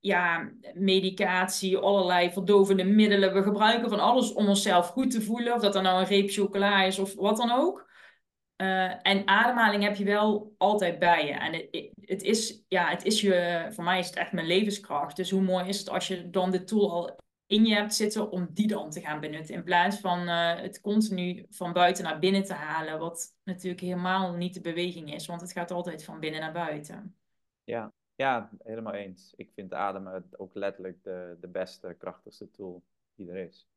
ja, medicatie, allerlei verdovende middelen. We gebruiken van alles om onszelf goed te voelen. Of dat dan nou een reep chocola is of wat dan ook. Uh, en ademhaling heb je wel altijd bij je. En het, is, ja, het is je, voor mij is het echt mijn levenskracht. Dus hoe mooi is het als je dan de tool al in je hebt zitten om die dan te gaan benutten. In plaats van uh, het continu van buiten naar binnen te halen. Wat natuurlijk helemaal niet de beweging is. Want het gaat altijd van binnen naar buiten. Ja, ja helemaal eens. Ik vind ademen ook letterlijk de, de beste, krachtigste tool die er is.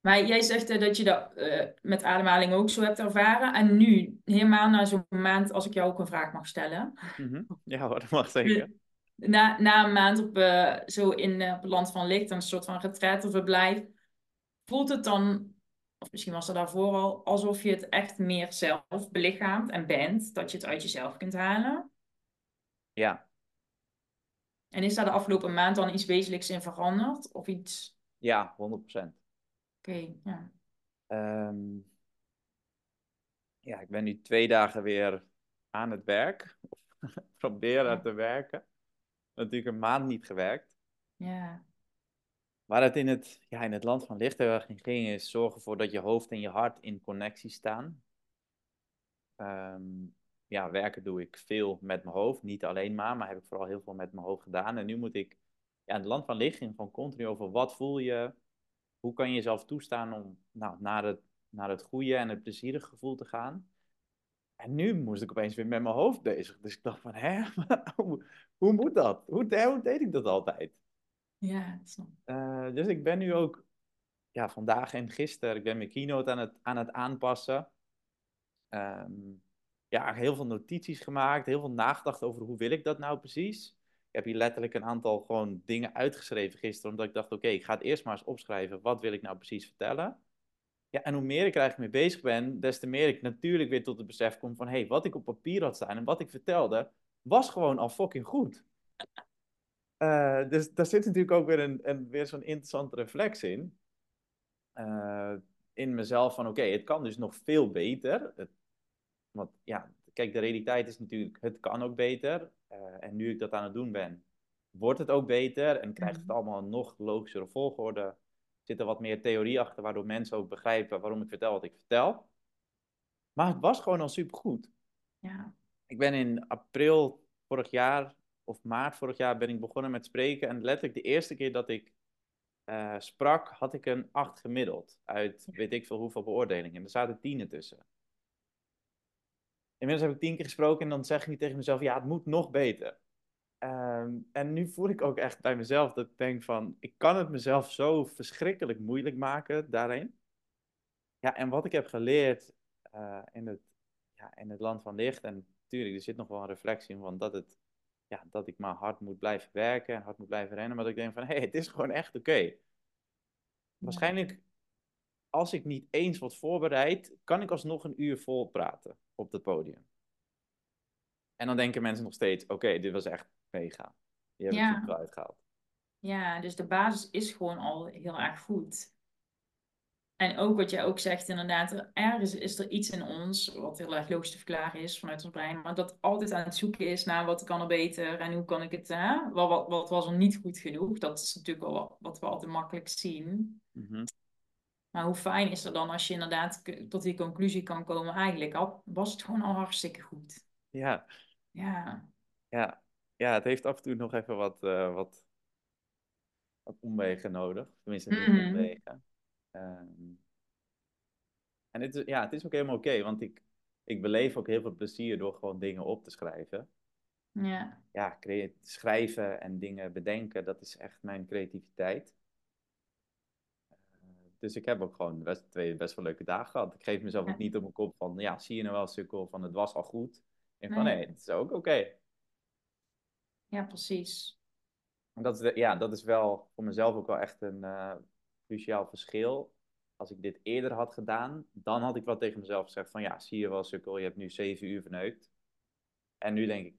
Maar jij zegt uh, dat je dat uh, met ademhaling ook zo hebt ervaren. En nu, helemaal na zo'n maand, als ik jou ook een vraag mag stellen. Mm -hmm. Ja hoor, dat mag zeker. [laughs] Na, na een maand op, uh, zo in op het land van licht, een soort van retraiteverblijf. Voelt het dan, of misschien was het daarvoor al, alsof je het echt meer zelf belichaamt en bent. Dat je het uit jezelf kunt halen? Ja. En is daar de afgelopen maand dan iets wezenlijks in veranderd? Of iets... Ja, 100%. Oké, okay, ja. Um, ja, ik ben nu twee dagen weer aan het werk. Of [laughs] proberen ja. te werken. Natuurlijk een maand niet gewerkt. Ja. Waar het in het, ja, in het land van licht heel erg in ging, is zorgen ervoor dat je hoofd en je hart in connectie staan. Um, ja, werken doe ik veel met mijn hoofd. Niet alleen maar, maar heb ik vooral heel veel met mijn hoofd gedaan. En nu moet ik, ja, in het land van licht ging gewoon continu over wat voel je, hoe kan je jezelf toestaan om nou, naar, het, naar het goede en het plezierige gevoel te gaan? En nu moest ik opeens weer met mijn hoofd bezig. Dus ik dacht van, hè, [laughs] hoe, hoe moet dat? Hoe, hoe, deed ik dat altijd? Ja, uh, dus ik ben nu ook, ja, vandaag en gisteren, ik ben mijn keynote aan het, aan het aanpassen. Um, ja, heel veel notities gemaakt, heel veel nagedacht over hoe wil ik dat nou precies. Ik heb hier letterlijk een aantal gewoon dingen uitgeschreven gisteren, omdat ik dacht, oké, ik ga het eerst maar eens opschrijven, wat wil ik nou precies vertellen? Ja, en hoe meer ik er eigenlijk mee bezig ben, des te meer ik natuurlijk weer tot het besef kom van, hé, hey, wat ik op papier had staan en wat ik vertelde, was gewoon al fucking goed. Uh, dus daar zit natuurlijk ook weer, een, weer zo'n interessante reflex in. Uh, in mezelf van, oké, het kan dus nog veel beter. Het, want ja, kijk, de realiteit is natuurlijk, het kan ook beter. Uh, en nu ik dat aan het doen ben, wordt het ook beter en krijgt het allemaal een nog logischere volgorde. Zit er wat meer theorie achter, waardoor mensen ook begrijpen waarom ik vertel wat ik vertel. Maar het was gewoon al supergoed. Ja. Ik ben in april vorig jaar, of maart vorig jaar, ben ik begonnen met spreken. En letterlijk de eerste keer dat ik uh, sprak, had ik een 8 gemiddeld. Uit weet ik veel hoeveel beoordelingen. En er zaten tienen tussen. Inmiddels heb ik tien keer gesproken en dan zeg ik niet tegen mezelf, ja, het moet nog beter. Um, en nu voel ik ook echt bij mezelf dat ik denk van, ik kan het mezelf zo verschrikkelijk moeilijk maken daarin. Ja, en wat ik heb geleerd uh, in, het, ja, in het land van licht, en natuurlijk, er zit nog wel een reflectie in van dat, het, ja, dat ik maar hard moet blijven werken en hard moet blijven rennen, maar dat ik denk van, hé, hey, het is gewoon echt oké. Okay. Waarschijnlijk, als ik niet eens wat voorbereid, kan ik alsnog een uur vol praten op het podium. En dan denken mensen nog steeds, oké, okay, dit was echt mega. Je hebt Ja. het goed uitgehaald. Ja, dus de basis is gewoon al heel erg goed. En ook wat jij ook zegt, inderdaad, ergens is er iets in ons, wat heel erg logisch te verklaren is vanuit ons brein, maar dat altijd aan het zoeken is naar wat kan er beter en hoe kan ik het, hè? Wat, wat, wat was er niet goed genoeg? Dat is natuurlijk wel wat, wat we altijd makkelijk zien. Mhm. Maar hoe fijn is er dan als je inderdaad tot die conclusie kan komen, eigenlijk al, was het gewoon al hartstikke goed. Ja, Ja, ja, ja, het heeft af en toe nog even wat, eh, wat, wat omwegen nodig. Tenminste, niet Mhm. omwegen. Ehm, en het is, ja, het is ook helemaal oké, want ik, ik beleef ook heel veel plezier door gewoon dingen op te schrijven. ja, Ja, schrijven en dingen bedenken, dat is echt mijn creativiteit. Dus ik heb ook gewoon best, twee best wel leuke dagen gehad. Ik geef mezelf ook niet op mijn kop van, ja, zie je nou wel, sukkel, van het was al goed. Denk van, Nee. het is ook oké. ja, precies. En dat is, de- ja, dat is wel voor mezelf ook wel echt een eh, cruciaal verschil. Als ik dit eerder had gedaan, dan had ik wel tegen mezelf gezegd van ja, zie je wel sukkel, je hebt nu zeven uur verneukt. En nu denk ik,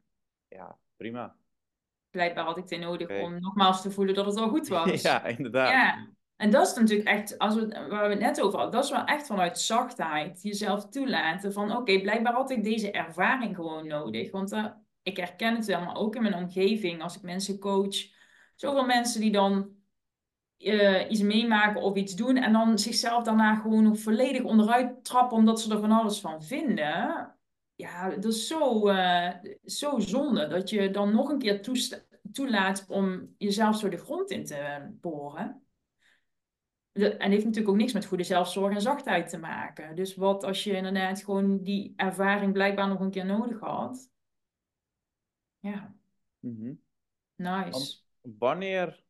ja, prima. Blijkbaar had ik dit nodig om nogmaals te voelen dat het al goed [laughs] was. ja, inderdaad. Ja, en dat is natuurlijk echt, als we, waar we het net over hadden, dat is wel echt vanuit zachtheid jezelf toelaten van oké, blijkbaar had ik deze ervaring gewoon nodig. Want eh, ik herken het wel, maar ook in mijn omgeving, als ik mensen coach, zoveel mensen die dan eh, iets meemaken of iets doen en dan zichzelf daarna gewoon nog volledig onderuit trappen omdat ze er van alles van vinden. Ja, dat is zo, eh, zo zonde dat je dan nog een keer toelaat om jezelf zo de grond in te boren. En heeft natuurlijk ook niks met goede zelfzorg en zachtheid te maken. Dus wat als je inderdaad gewoon die ervaring blijkbaar nog een keer nodig had. Ja, Mhm. nice. Wanneer.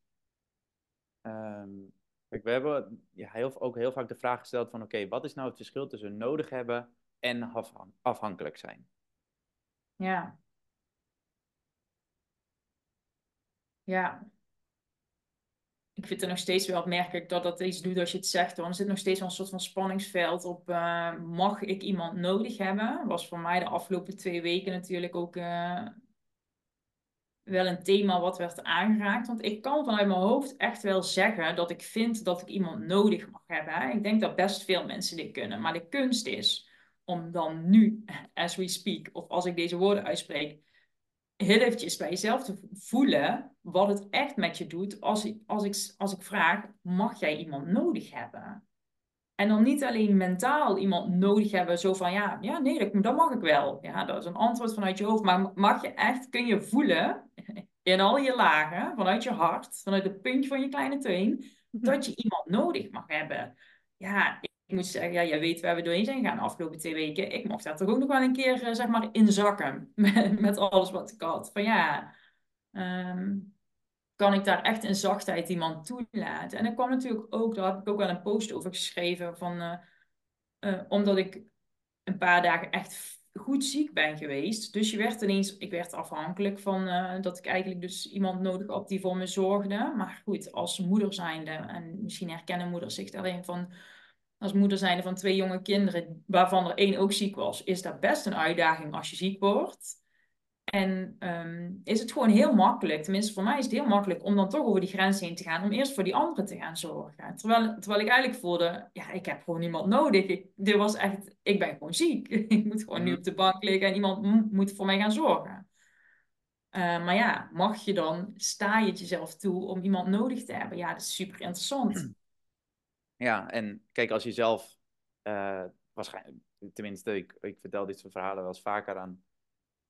kijk, we hebben ja, heel, ook heel vaak de vraag gesteld van oké, wat is nou het verschil tussen nodig hebben en afhan- afhankelijk zijn? Ja. Ja. Ik vind het nog steeds wel opmerkelijk dat dat iets doet als je het zegt. Want er zit nog steeds wel een soort van spanningsveld op. eh, mag ik iemand nodig hebben? Was voor mij de afgelopen twee weken natuurlijk ook eh, wel een thema wat werd aangeraakt. Want ik kan vanuit mijn hoofd echt wel zeggen dat ik vind dat ik iemand nodig mag hebben. Ik denk dat best veel mensen dit kunnen. Maar de kunst is om dan nu, [laughs] as we speak, of als ik deze woorden uitspreek, heel eventjes bij jezelf te voelen wat het echt met je doet als ik, als ik, als ik vraag, mag jij iemand nodig hebben? En dan niet alleen mentaal iemand nodig hebben, zo van ja, ja nee, dat, dat mag ik wel. Ja, dat is een antwoord vanuit je hoofd. Maar mag je echt, kun je voelen [laughs] in al je lagen, vanuit je hart, vanuit het puntje van je kleine teen, dat je iemand nodig mag hebben. Ja, ik moet zeggen, ja, jij weet waar we doorheen zijn gegaan de afgelopen twee weken. Ik mocht daar toch ook nog wel een keer, eh, zeg maar, inzakken [laughs] met, met alles wat ik had. Van ja, ehm, kan ik daar echt in zachtheid iemand toelaten? En dat kwam natuurlijk ook, daar heb ik ook wel een post over geschreven, van, eh, eh, omdat ik een paar dagen echt goed ziek ben geweest. Dus je werd ineens, ik werd afhankelijk van dat ik eigenlijk dus iemand nodig had die voor me zorgde. Maar goed, als moeder zijnde, en misschien herkennen moeders zich daarin van, als moeder zijnde van twee jonge kinderen, waarvan er één ook ziek was, is dat best een uitdaging als je ziek wordt. En ehm, is het gewoon heel makkelijk, tenminste voor mij is het heel makkelijk, om dan toch over die grens heen te gaan, om eerst voor die anderen te gaan zorgen. Terwijl, terwijl ik eigenlijk voelde, ja, ik heb gewoon niemand nodig. Ik, dit was echt, ik ben gewoon ziek. [laughs] ik moet gewoon nu Mhm. op de bank liggen en iemand moet voor mij gaan zorgen. Eh, maar ja, mag je dan, sta je het jezelf toe om iemand nodig te hebben? Ja, dat is super interessant. Ja, en kijk, als je zelf, eh, waarschijnlijk, tenminste, ik, ik vertel dit soort verhalen wel eens vaker aan,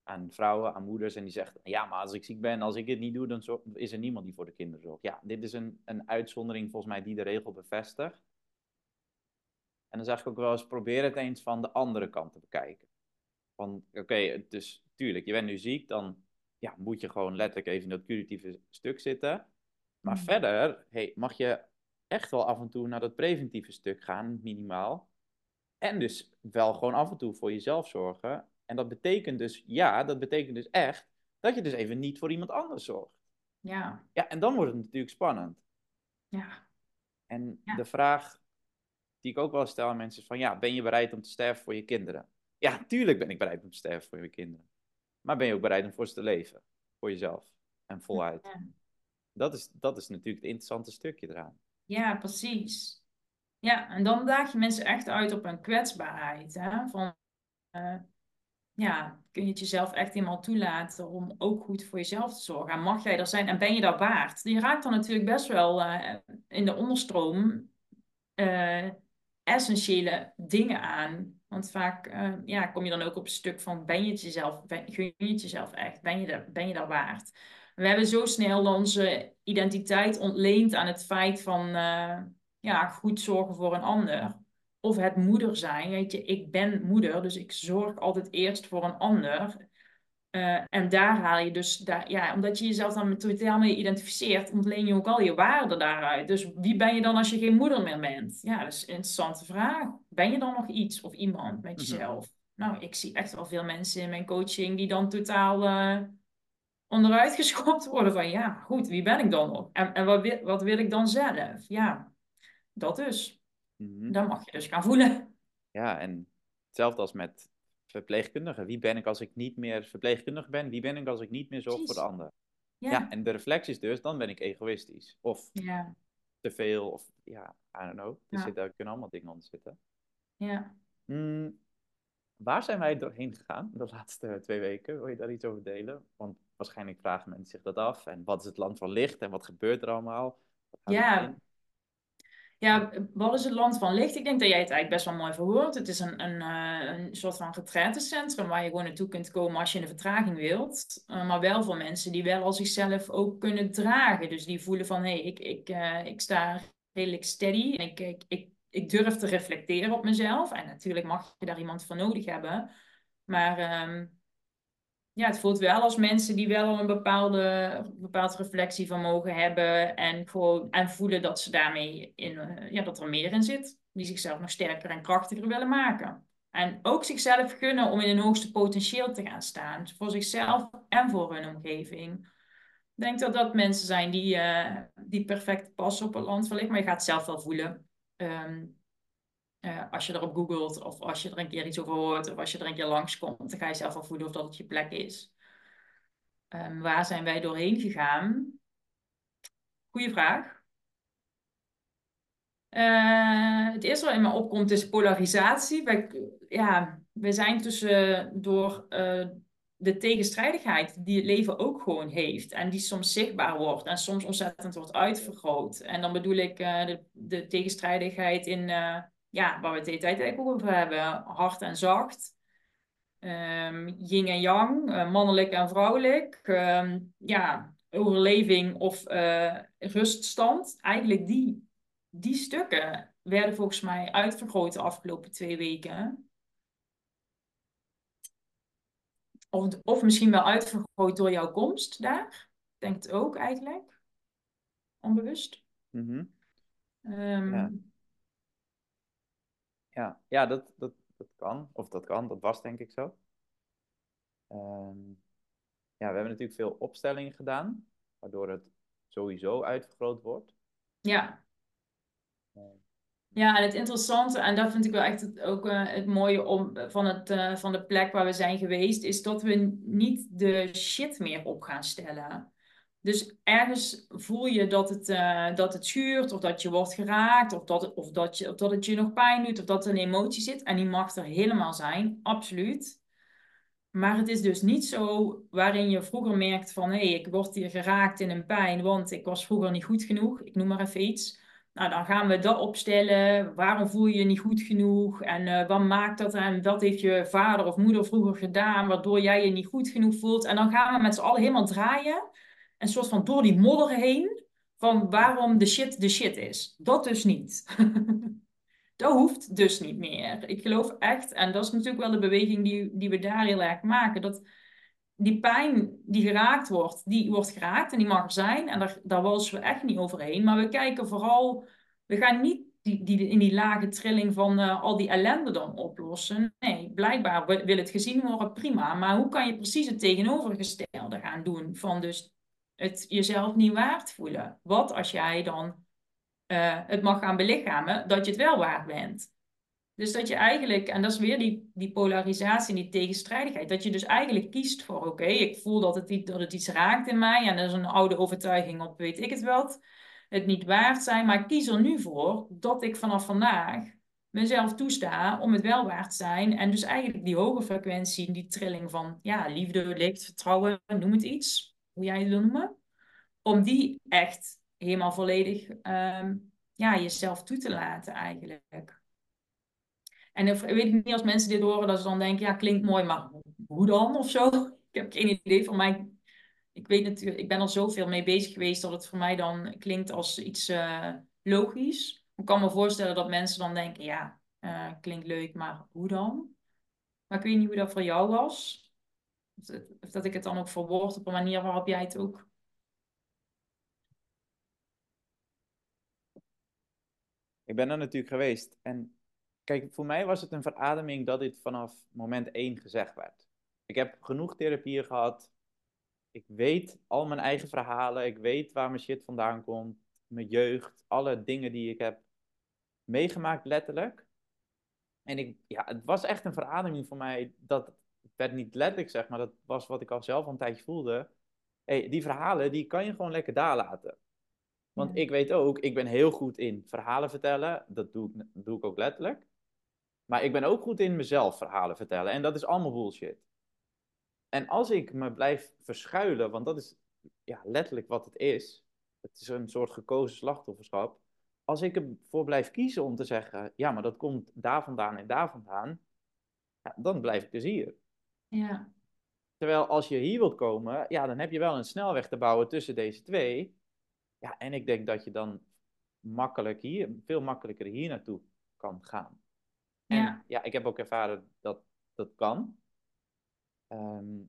aan vrouwen, aan moeders, en die zegt, ja, maar als ik ziek ben, als ik het niet doe, dan is er niemand die voor de kinderen zorgt. Ja, dit is een, een uitzondering volgens mij die de regel bevestigt. En dan zeg ik ook wel eens, probeer het eens van de andere kant te bekijken. Van, oké, dus tuurlijk, je bent nu ziek, dan ja, moet je gewoon letterlijk even in dat curatieve stuk zitten. Maar Mm. verder hey, mag je echt wel af en toe naar dat preventieve stuk gaan, minimaal. En dus wel gewoon af en toe voor jezelf zorgen. En dat betekent dus, ja, dat betekent dus echt dat je dus even niet voor iemand anders zorgt. Ja, Ja, en dan wordt het natuurlijk spannend. ja, En Ja. de vraag die ik ook wel stel aan mensen is van, ja, ben je bereid om te sterven voor je kinderen? Ja, tuurlijk ben ik bereid om te sterven voor je kinderen. Maar ben je ook bereid om voor ze te leven? Voor jezelf. En voluit. ja. Dat is, dat is natuurlijk het interessante stukje eraan. Ja, precies. Ja, en dan daag je mensen echt uit op hun kwetsbaarheid. Hè? Van, uh, ja, kun je het jezelf echt eenmaal toelaten om ook goed voor jezelf te zorgen? En mag jij er zijn en ben je dat waard? Je raakt dan natuurlijk best wel uh, in de onderstroom uh, essentiële dingen aan. Want vaak ja, kom je dan ook op een stuk van ben je het jezelf, ben, gun je het jezelf echt? Ben je, er, ben je dat waard? We hebben zo snel onze identiteit ontleend aan het feit van ja, goed zorgen voor een ander. Of het moeder zijn. Weet je, ik ben moeder, dus ik zorg altijd eerst voor een ander. Uh, en daar haal je dus, daar, ja, omdat je jezelf dan totaal mee identificeert, ontleen je ook al je waarde daaruit. Dus wie ben je dan als je geen moeder meer bent? Ja, dat is een interessante vraag. Ben je dan nog iets of iemand met mhm. jezelf? Nou, ik zie echt wel veel mensen in mijn coaching die dan totaal uh, onderuit [laughs] geschopt worden van, ja, goed, wie ben ik dan nog? En, en wat, wil, wat wil ik dan zelf? Ja, dat dus. Mm Dan mag je dus gaan voelen. Ja, en hetzelfde als met verpleegkundigen. Wie ben ik als ik niet meer verpleegkundige ben? Wie ben ik als ik niet meer zorg voor de ander? Ja. ja. en de reflectie is dus, dan ben ik egoïstisch. Of ja. te veel, of ja, I don't know. Er, ja. zitten, er kunnen allemaal dingen onder zitten. Ja. Mm, waar zijn wij doorheen gegaan de laatste twee weken? Wil je daar iets over delen? Want waarschijnlijk vragen mensen zich dat af. En wat is het land van licht en wat gebeurt er allemaal? Ja, ja, wat is het land van licht? Ik denk dat jij het eigenlijk best wel mooi verhoort. Het is een, een, eh, een soort van retraitecentrum waar je gewoon naartoe kunt komen als je een vertraging wilt. Uh, maar wel voor mensen die wel al zichzelf ook kunnen dragen. Dus die voelen van, hé, hey, ik, ik, uh, ik sta redelijk steady. En ik, ik, ik, ik durf te reflecteren op mezelf. En natuurlijk mag je daar iemand voor nodig hebben. Maar... Um, ja, het voelt wel als mensen die wel een bepaalde, bepaald reflectievermogen hebben en, gewoon, en voelen dat ze daarmee in, uh, ja, dat er meer in zit. Die zichzelf nog sterker en krachtiger willen maken. En ook zichzelf gunnen om in een hoogste potentieel te gaan staan. Voor zichzelf en voor hun omgeving. Ik denk dat dat mensen zijn die, uh, die perfect passen op het land van licht. Maar je gaat het zelf wel voelen. Um, uh, als je erop googelt of als je er een keer iets over hoort of als je er een keer langskomt, dan ga je zelf wel voelen of dat het je plek is. Um, waar zijn wij doorheen gegaan? Goeie vraag. Uh, het eerste wat in me opkomt is polarisatie. Wij, ja, we zijn tussen door uh, de tegenstrijdigheid die het leven ook gewoon heeft. En die soms zichtbaar wordt en soms ontzettend wordt uitvergroot. En dan bedoel ik de, de tegenstrijdigheid in ja, waar we het de hele tijd over hebben. Hard en zacht. Um, yin en yang, uh, mannelijk en vrouwelijk. Um, ja, overleving of uh, ruststand. Eigenlijk die, die stukken werden volgens mij uitvergroot de afgelopen twee weken. Of, of misschien wel uitvergroot door jouw komst daar. Ik denk het ook eigenlijk. Onbewust. Mm -hmm. um, ja, ja dat, dat, dat kan. Of dat kan, dat was denk ik zo. Um, ja, we hebben natuurlijk veel opstellingen gedaan, waardoor het sowieso uitvergroot wordt. Ja. Ja, en het interessante, en dat vind ik wel echt het, ook uh, het mooie om, van, het, uh, van de plek waar we zijn geweest, is dat we niet de shit meer op gaan stellen. Dus ergens voel je dat het, uh, dat het schuurt, of dat je wordt geraakt, of dat, het, of, dat je, of dat het je nog pijn doet, of dat er een emotie zit. En die mag er helemaal zijn, absoluut. Maar het is dus niet zo waarin je vroeger merkt van hé, hey, ik word hier geraakt in een pijn, want ik was vroeger niet goed genoeg. Ik noem maar even iets. Nou, dan gaan we dat opstellen. Waarom voel je je niet goed genoeg? En uh, wat maakt dat? En wat heeft je vader of moeder vroeger gedaan, waardoor jij je niet goed genoeg voelt? En dan gaan we met z'n allen helemaal draaien een soort van door die modder heen van waarom de shit de shit is. Dat dus niet. [laughs] dat hoeft dus niet meer. Ik geloof echt, en dat is natuurlijk wel de beweging die, die we daar heel erg maken, dat die pijn die geraakt wordt, die wordt geraakt en die mag zijn. En daar, daar walsen we echt niet overheen. Maar we kijken vooral, we gaan niet die, die, in die lage trilling van uh, al die ellende dan oplossen. Nee, blijkbaar wil het gezien worden, prima. Maar hoe kan je precies het tegenovergestelde gaan doen van dus het jezelf niet waard voelen. Wat als jij dan uh, het mag gaan belichamen, dat je het wel waard bent. Dus dat je eigenlijk, en dat is weer die, die polarisatie en die tegenstrijdigheid, dat je dus eigenlijk kiest voor, oké, ik voel dat het, dat het iets raakt in mij en dat is een oude overtuiging op weet ik het wat. het niet waard zijn, maar ik kies er nu voor dat ik vanaf vandaag mezelf toesta om het wel waard te zijn. En dus eigenlijk die hoge frequentie, die trilling van ja, liefde, licht, vertrouwen, noem het iets, hoe jij het wil noemen. Om die echt helemaal volledig ehm, ja, jezelf toe te laten eigenlijk. En ik weet niet als mensen dit horen, dat ze dan denken, ja, klinkt mooi, maar hoe dan of zo? [laughs] Ik heb geen idee. Voor mij, ik weet natuurlijk, ik ben er zoveel mee bezig geweest dat het voor mij dan klinkt als iets uh, logisch. Ik kan me voorstellen dat mensen dan denken, ja, uh, klinkt leuk, maar hoe dan? Maar ik weet niet hoe dat voor jou was. Of, dat ik het dan ook verwoord op een manier waarop jij het ook Ik ben er natuurlijk geweest. En kijk, voor mij was het een verademing dat dit vanaf moment één gezegd werd. Ik heb genoeg therapieën gehad. Ik weet al mijn eigen verhalen. Ik weet waar mijn shit vandaan komt. Mijn jeugd. Alle dingen die ik heb meegemaakt, letterlijk. En ik, ja, het was echt een verademing voor mij. Dat werd niet letterlijk zeg, maar dat was wat ik al zelf al een tijdje voelde. Hey, die verhalen, die kan je gewoon lekker daar laten. Want ik weet ook, ik ben heel goed in verhalen vertellen. Dat doe ik, doe ik ook letterlijk. Maar ik ben ook goed in mezelf verhalen vertellen. En dat is allemaal bullshit. En als ik me blijf verschuilen, want dat is ja, letterlijk wat het is. Het is een soort gekozen slachtofferschap. Als ik ervoor blijf kiezen om te zeggen, ja, maar dat komt daar vandaan en daar vandaan. Ja, dan blijf ik dus hier. Ja. Terwijl als je hier wilt komen, ja, dan heb je wel een snelweg te bouwen tussen deze twee. Ja, en ik denk dat je dan makkelijk hier, veel makkelijker hier naartoe kan gaan. En ja, ja ik heb ook ervaren dat dat kan. Ehm,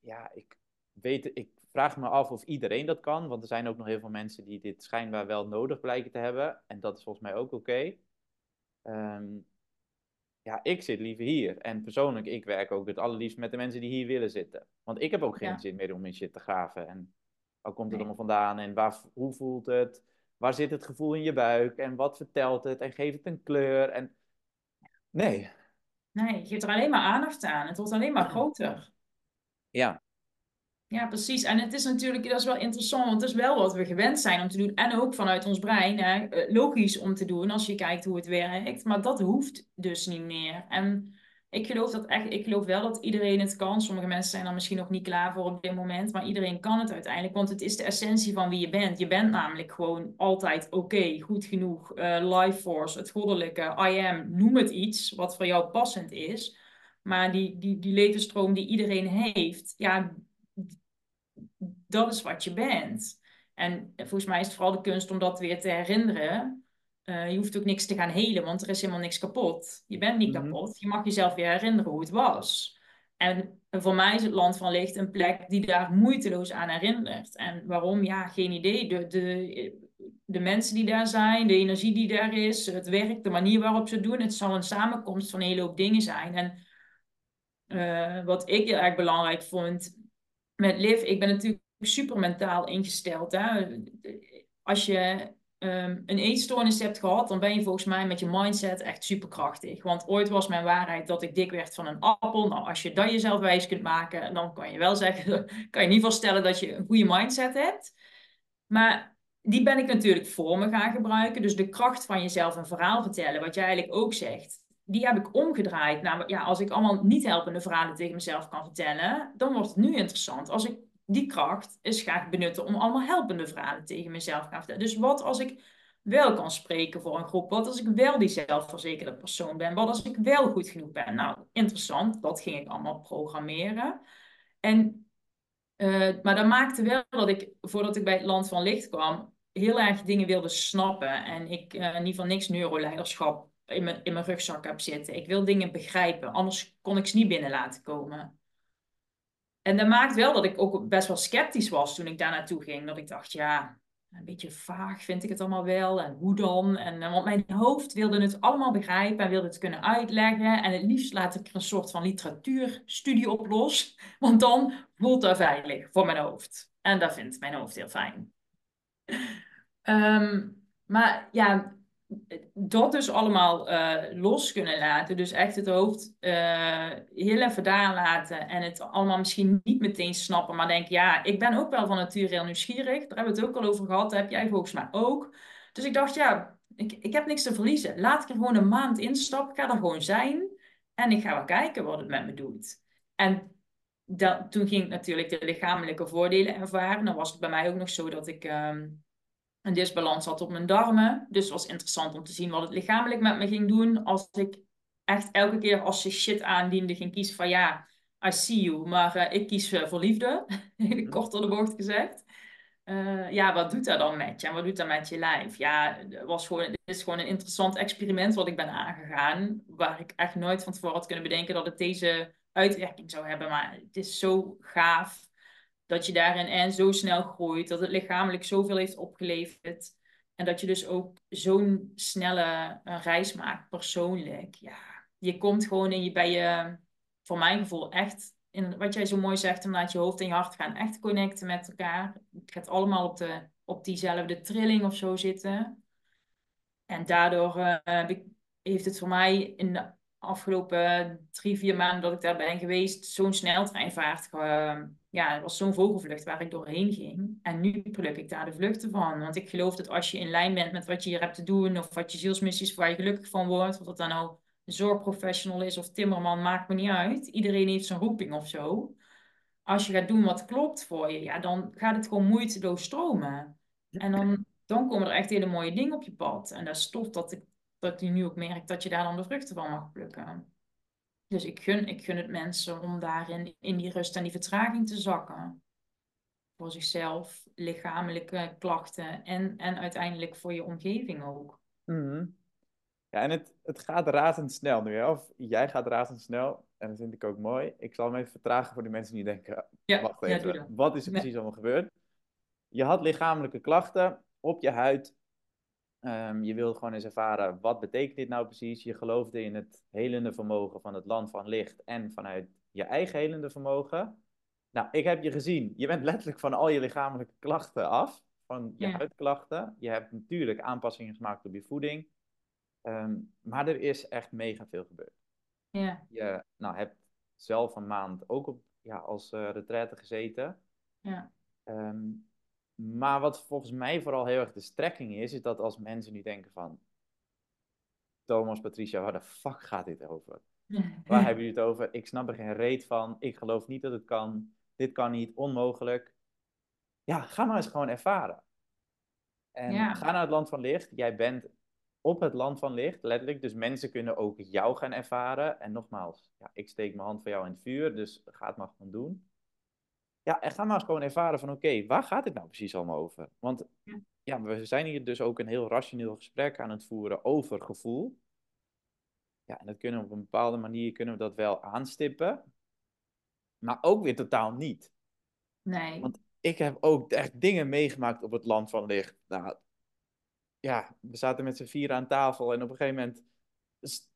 ja, ik weet, ik vraag me af of iedereen dat kan, want er zijn ook nog heel veel mensen die dit schijnbaar wel nodig blijken te hebben. En dat is volgens mij ook oké. Ehm, ja, ik zit liever hier. En persoonlijk, ik werk ook het allerliefst met de mensen die hier willen zitten. Want ik heb ook geen zin meer om in shit te graven. En Waar komt het allemaal vandaan en waar, hoe voelt het? Waar zit het gevoel in je buik en wat vertelt het? En geeft het een kleur? En... Nee. Nee, je geeft er alleen maar aandacht aan. Het wordt alleen maar groter. Ja. Ja, precies. En het is natuurlijk, dat is wel interessant, want het is wel wat we gewend zijn om te doen. En ook vanuit ons brein, hè, eh, logisch om te doen als je kijkt hoe het werkt. Maar dat hoeft dus niet meer. En ik geloof dat echt, ik geloof wel dat iedereen het kan. Sommige mensen zijn er misschien nog niet klaar voor op dit moment, maar iedereen kan het uiteindelijk, want het is de essentie van wie je bent. Je bent namelijk gewoon altijd oké, goed genoeg, uh, life force, het goddelijke, I am, noem het iets wat voor jou passend is. Maar die, die, die levensstroom die iedereen heeft, ja, dat is wat je bent. En volgens mij is het vooral de kunst om dat weer te herinneren. Uh, je hoeft ook niks te gaan helen, want er is helemaal niks kapot. Je bent niet mhm. kapot. Je mag jezelf weer herinneren hoe het was. En voor mij is het land van licht een plek die daar moeiteloos aan herinnert. En waarom? Ja, geen idee. De, de, de mensen die daar zijn, de energie die daar is, het werk, de manier waarop ze het doen. Het zal een samenkomst van een hele hoop dingen zijn. En uh, wat ik heel erg belangrijk vond met Liv, ik ben natuurlijk super mentaal ingesteld. Hè? Als je um, een eetstoornis hebt gehad, dan ben je volgens mij met je mindset echt superkrachtig. Want ooit was mijn waarheid dat ik dik werd van een appel. Nou, als je dat jezelf wijs kunt maken, dan kan je wel zeggen, [laughs] kan je niet voorstellen dat je een goede mindset hebt. Maar die ben ik natuurlijk voor me gaan gebruiken. Dus de kracht van jezelf een verhaal vertellen, wat jij eigenlijk ook zegt, die heb ik omgedraaid. Nou, ja, als ik allemaal niet helpende verhalen tegen mezelf kan vertellen, dan wordt het nu interessant. Als ik die kracht is ga benutten om allemaal helpende verhalen tegen mezelf te vertellen. Dus wat als ik wel kan spreken voor een groep? Wat als ik wel die zelfverzekerde persoon ben? Wat als ik wel goed genoeg ben? Nou, interessant. Dat ging ik allemaal programmeren. En, uh, maar dat maakte wel dat ik, voordat ik bij het Land van Licht kwam, heel erg dingen wilde snappen. En ik uh, in ieder geval niks neuroleiderschap in mijn, in mijn rugzak heb zitten. Ik wil dingen begrijpen, anders kon ik ze niet binnen laten komen. En dat maakt wel dat ik ook best wel sceptisch was toen ik daar naartoe ging. Dat ik dacht, ja, een beetje vaag vind ik het allemaal wel. En hoe dan? En, eh, want mijn hoofd wilde het allemaal begrijpen en wilde het kunnen uitleggen. En het liefst laat ik er een soort van literatuurstudie op los. [laughs] Want dan voelt dat veilig voor mijn hoofd. En dat vindt mijn hoofd heel fijn. Um, maar ja, dat dus allemaal uh, los kunnen laten. Dus echt het hoofd uh, heel even daar laten. En het allemaal misschien niet meteen snappen. Maar denk, ja, ik ben ook wel van nature heel nieuwsgierig. Daar hebben we het ook al over gehad. Heb jij volgens mij ook. Dus ik dacht, ja, ik, ik heb niks te verliezen. Laat ik er gewoon een maand instappen. Ik ga er gewoon zijn. En ik ga wel kijken wat het met me doet. En dat, toen ging ik natuurlijk de lichamelijke voordelen ervaren. Dan was het bij mij ook nog zo dat ik... Um, een disbalans had op mijn darmen. Dus het was interessant om te zien wat het lichamelijk met me ging doen. Als ik echt elke keer als je shit aandiende ging kiezen van ja, I see you, maar uh, ik kies uh, voor liefde. [laughs] Mhm. Kort door de bocht gezegd. Uh, ja, wat doet dat dan met je? En wat doet dat met je lijf? Ja, het, was gewoon, het is gewoon een interessant experiment wat ik ben aangegaan. Waar ik echt nooit van tevoren had kunnen bedenken dat het deze uitwerking zou hebben. Maar het is zo gaaf dat je daarin en zo snel groeit, dat het lichamelijk zoveel heeft opgeleverd. En dat je dus ook zo'n snelle uh, reis maakt, persoonlijk. Ja, je komt gewoon in je, bij je, voor mijn gevoel, echt, in, wat jij zo mooi zegt, omdat je hoofd en je hart gaan echt connecten met elkaar. Het gaat allemaal op, de, op diezelfde trilling of zo zitten. En daardoor uh, heeft het voor mij in de afgelopen drie, vier maanden dat ik daar ben geweest, zo'n sneltreinvaart ja, het was zo'n vogelvlucht waar ik doorheen ging. En nu pluk ik daar de vluchten van. Want ik geloof dat als je in lijn bent met wat je hier hebt te doen, of wat je zielsmissies waar je gelukkig van wordt, of dat dan nou zorgprofessional is of timmerman, maakt me niet uit. Iedereen heeft zijn roeping of zo. Als je gaat doen wat klopt voor je, ja, dan gaat het gewoon moeiteloos stromen. En dan, dan komen er echt hele mooie dingen op je pad. En dat is tof dat ik, dat je nu ook merkt dat je daar dan de vruchten van mag plukken. Dus ik gun, ik gun het mensen om daarin in die rust en die vertraging te zakken. Voor zichzelf, lichamelijke klachten en, en uiteindelijk voor je omgeving ook. Mhm. Ja, en het, het gaat razendsnel nu, hè? of jij gaat razendsnel. En dat vind ik ook mooi. Ik zal hem even vertragen voor de mensen die denken, ja, wacht even, wat is er precies allemaal gebeurd? Je had lichamelijke klachten op je huid, Um, je wil gewoon eens ervaren, wat betekent dit nou precies? Je geloofde in het helende vermogen van het land van licht en vanuit je eigen helende vermogen. Nou, ik heb je gezien. Je bent letterlijk van al je lichamelijke klachten af, van je huidklachten. Je hebt natuurlijk aanpassingen gemaakt op je voeding. Um, maar er is echt mega veel gebeurd. Ja. Je nou, hebt zelf een maand ook op, ja, als uh, retraite gezeten. Ja. Um, maar wat volgens mij vooral heel erg de strekking is, is dat als mensen nu denken van... Thomas, Patricia, waar de fuck gaat dit over? [laughs] Waar hebben jullie het over? Ik snap er geen reet van. Ik geloof niet dat het kan. Dit kan niet. Onmogelijk. Ja, ga maar eens gewoon ervaren. En ga naar het land van licht. Jij bent op het land van licht, letterlijk. Dus mensen kunnen ook jou gaan ervaren. En nogmaals, ja, ik steek mijn hand voor jou in het vuur. Dus ga het maar gewoon doen. Ja, en ga maar eens gewoon ervaren van oké, waar gaat dit nou precies allemaal over? Want ja. we zijn hier dus ook een heel rationeel gesprek aan het voeren over gevoel. Ja, en dat kunnen we op een bepaalde manier kunnen we dat wel aanstippen. Maar ook weer totaal niet. Nee. Want ik heb ook echt dingen meegemaakt op het land van licht. Nou, ja, we zaten met z'n vier aan tafel en op een gegeven moment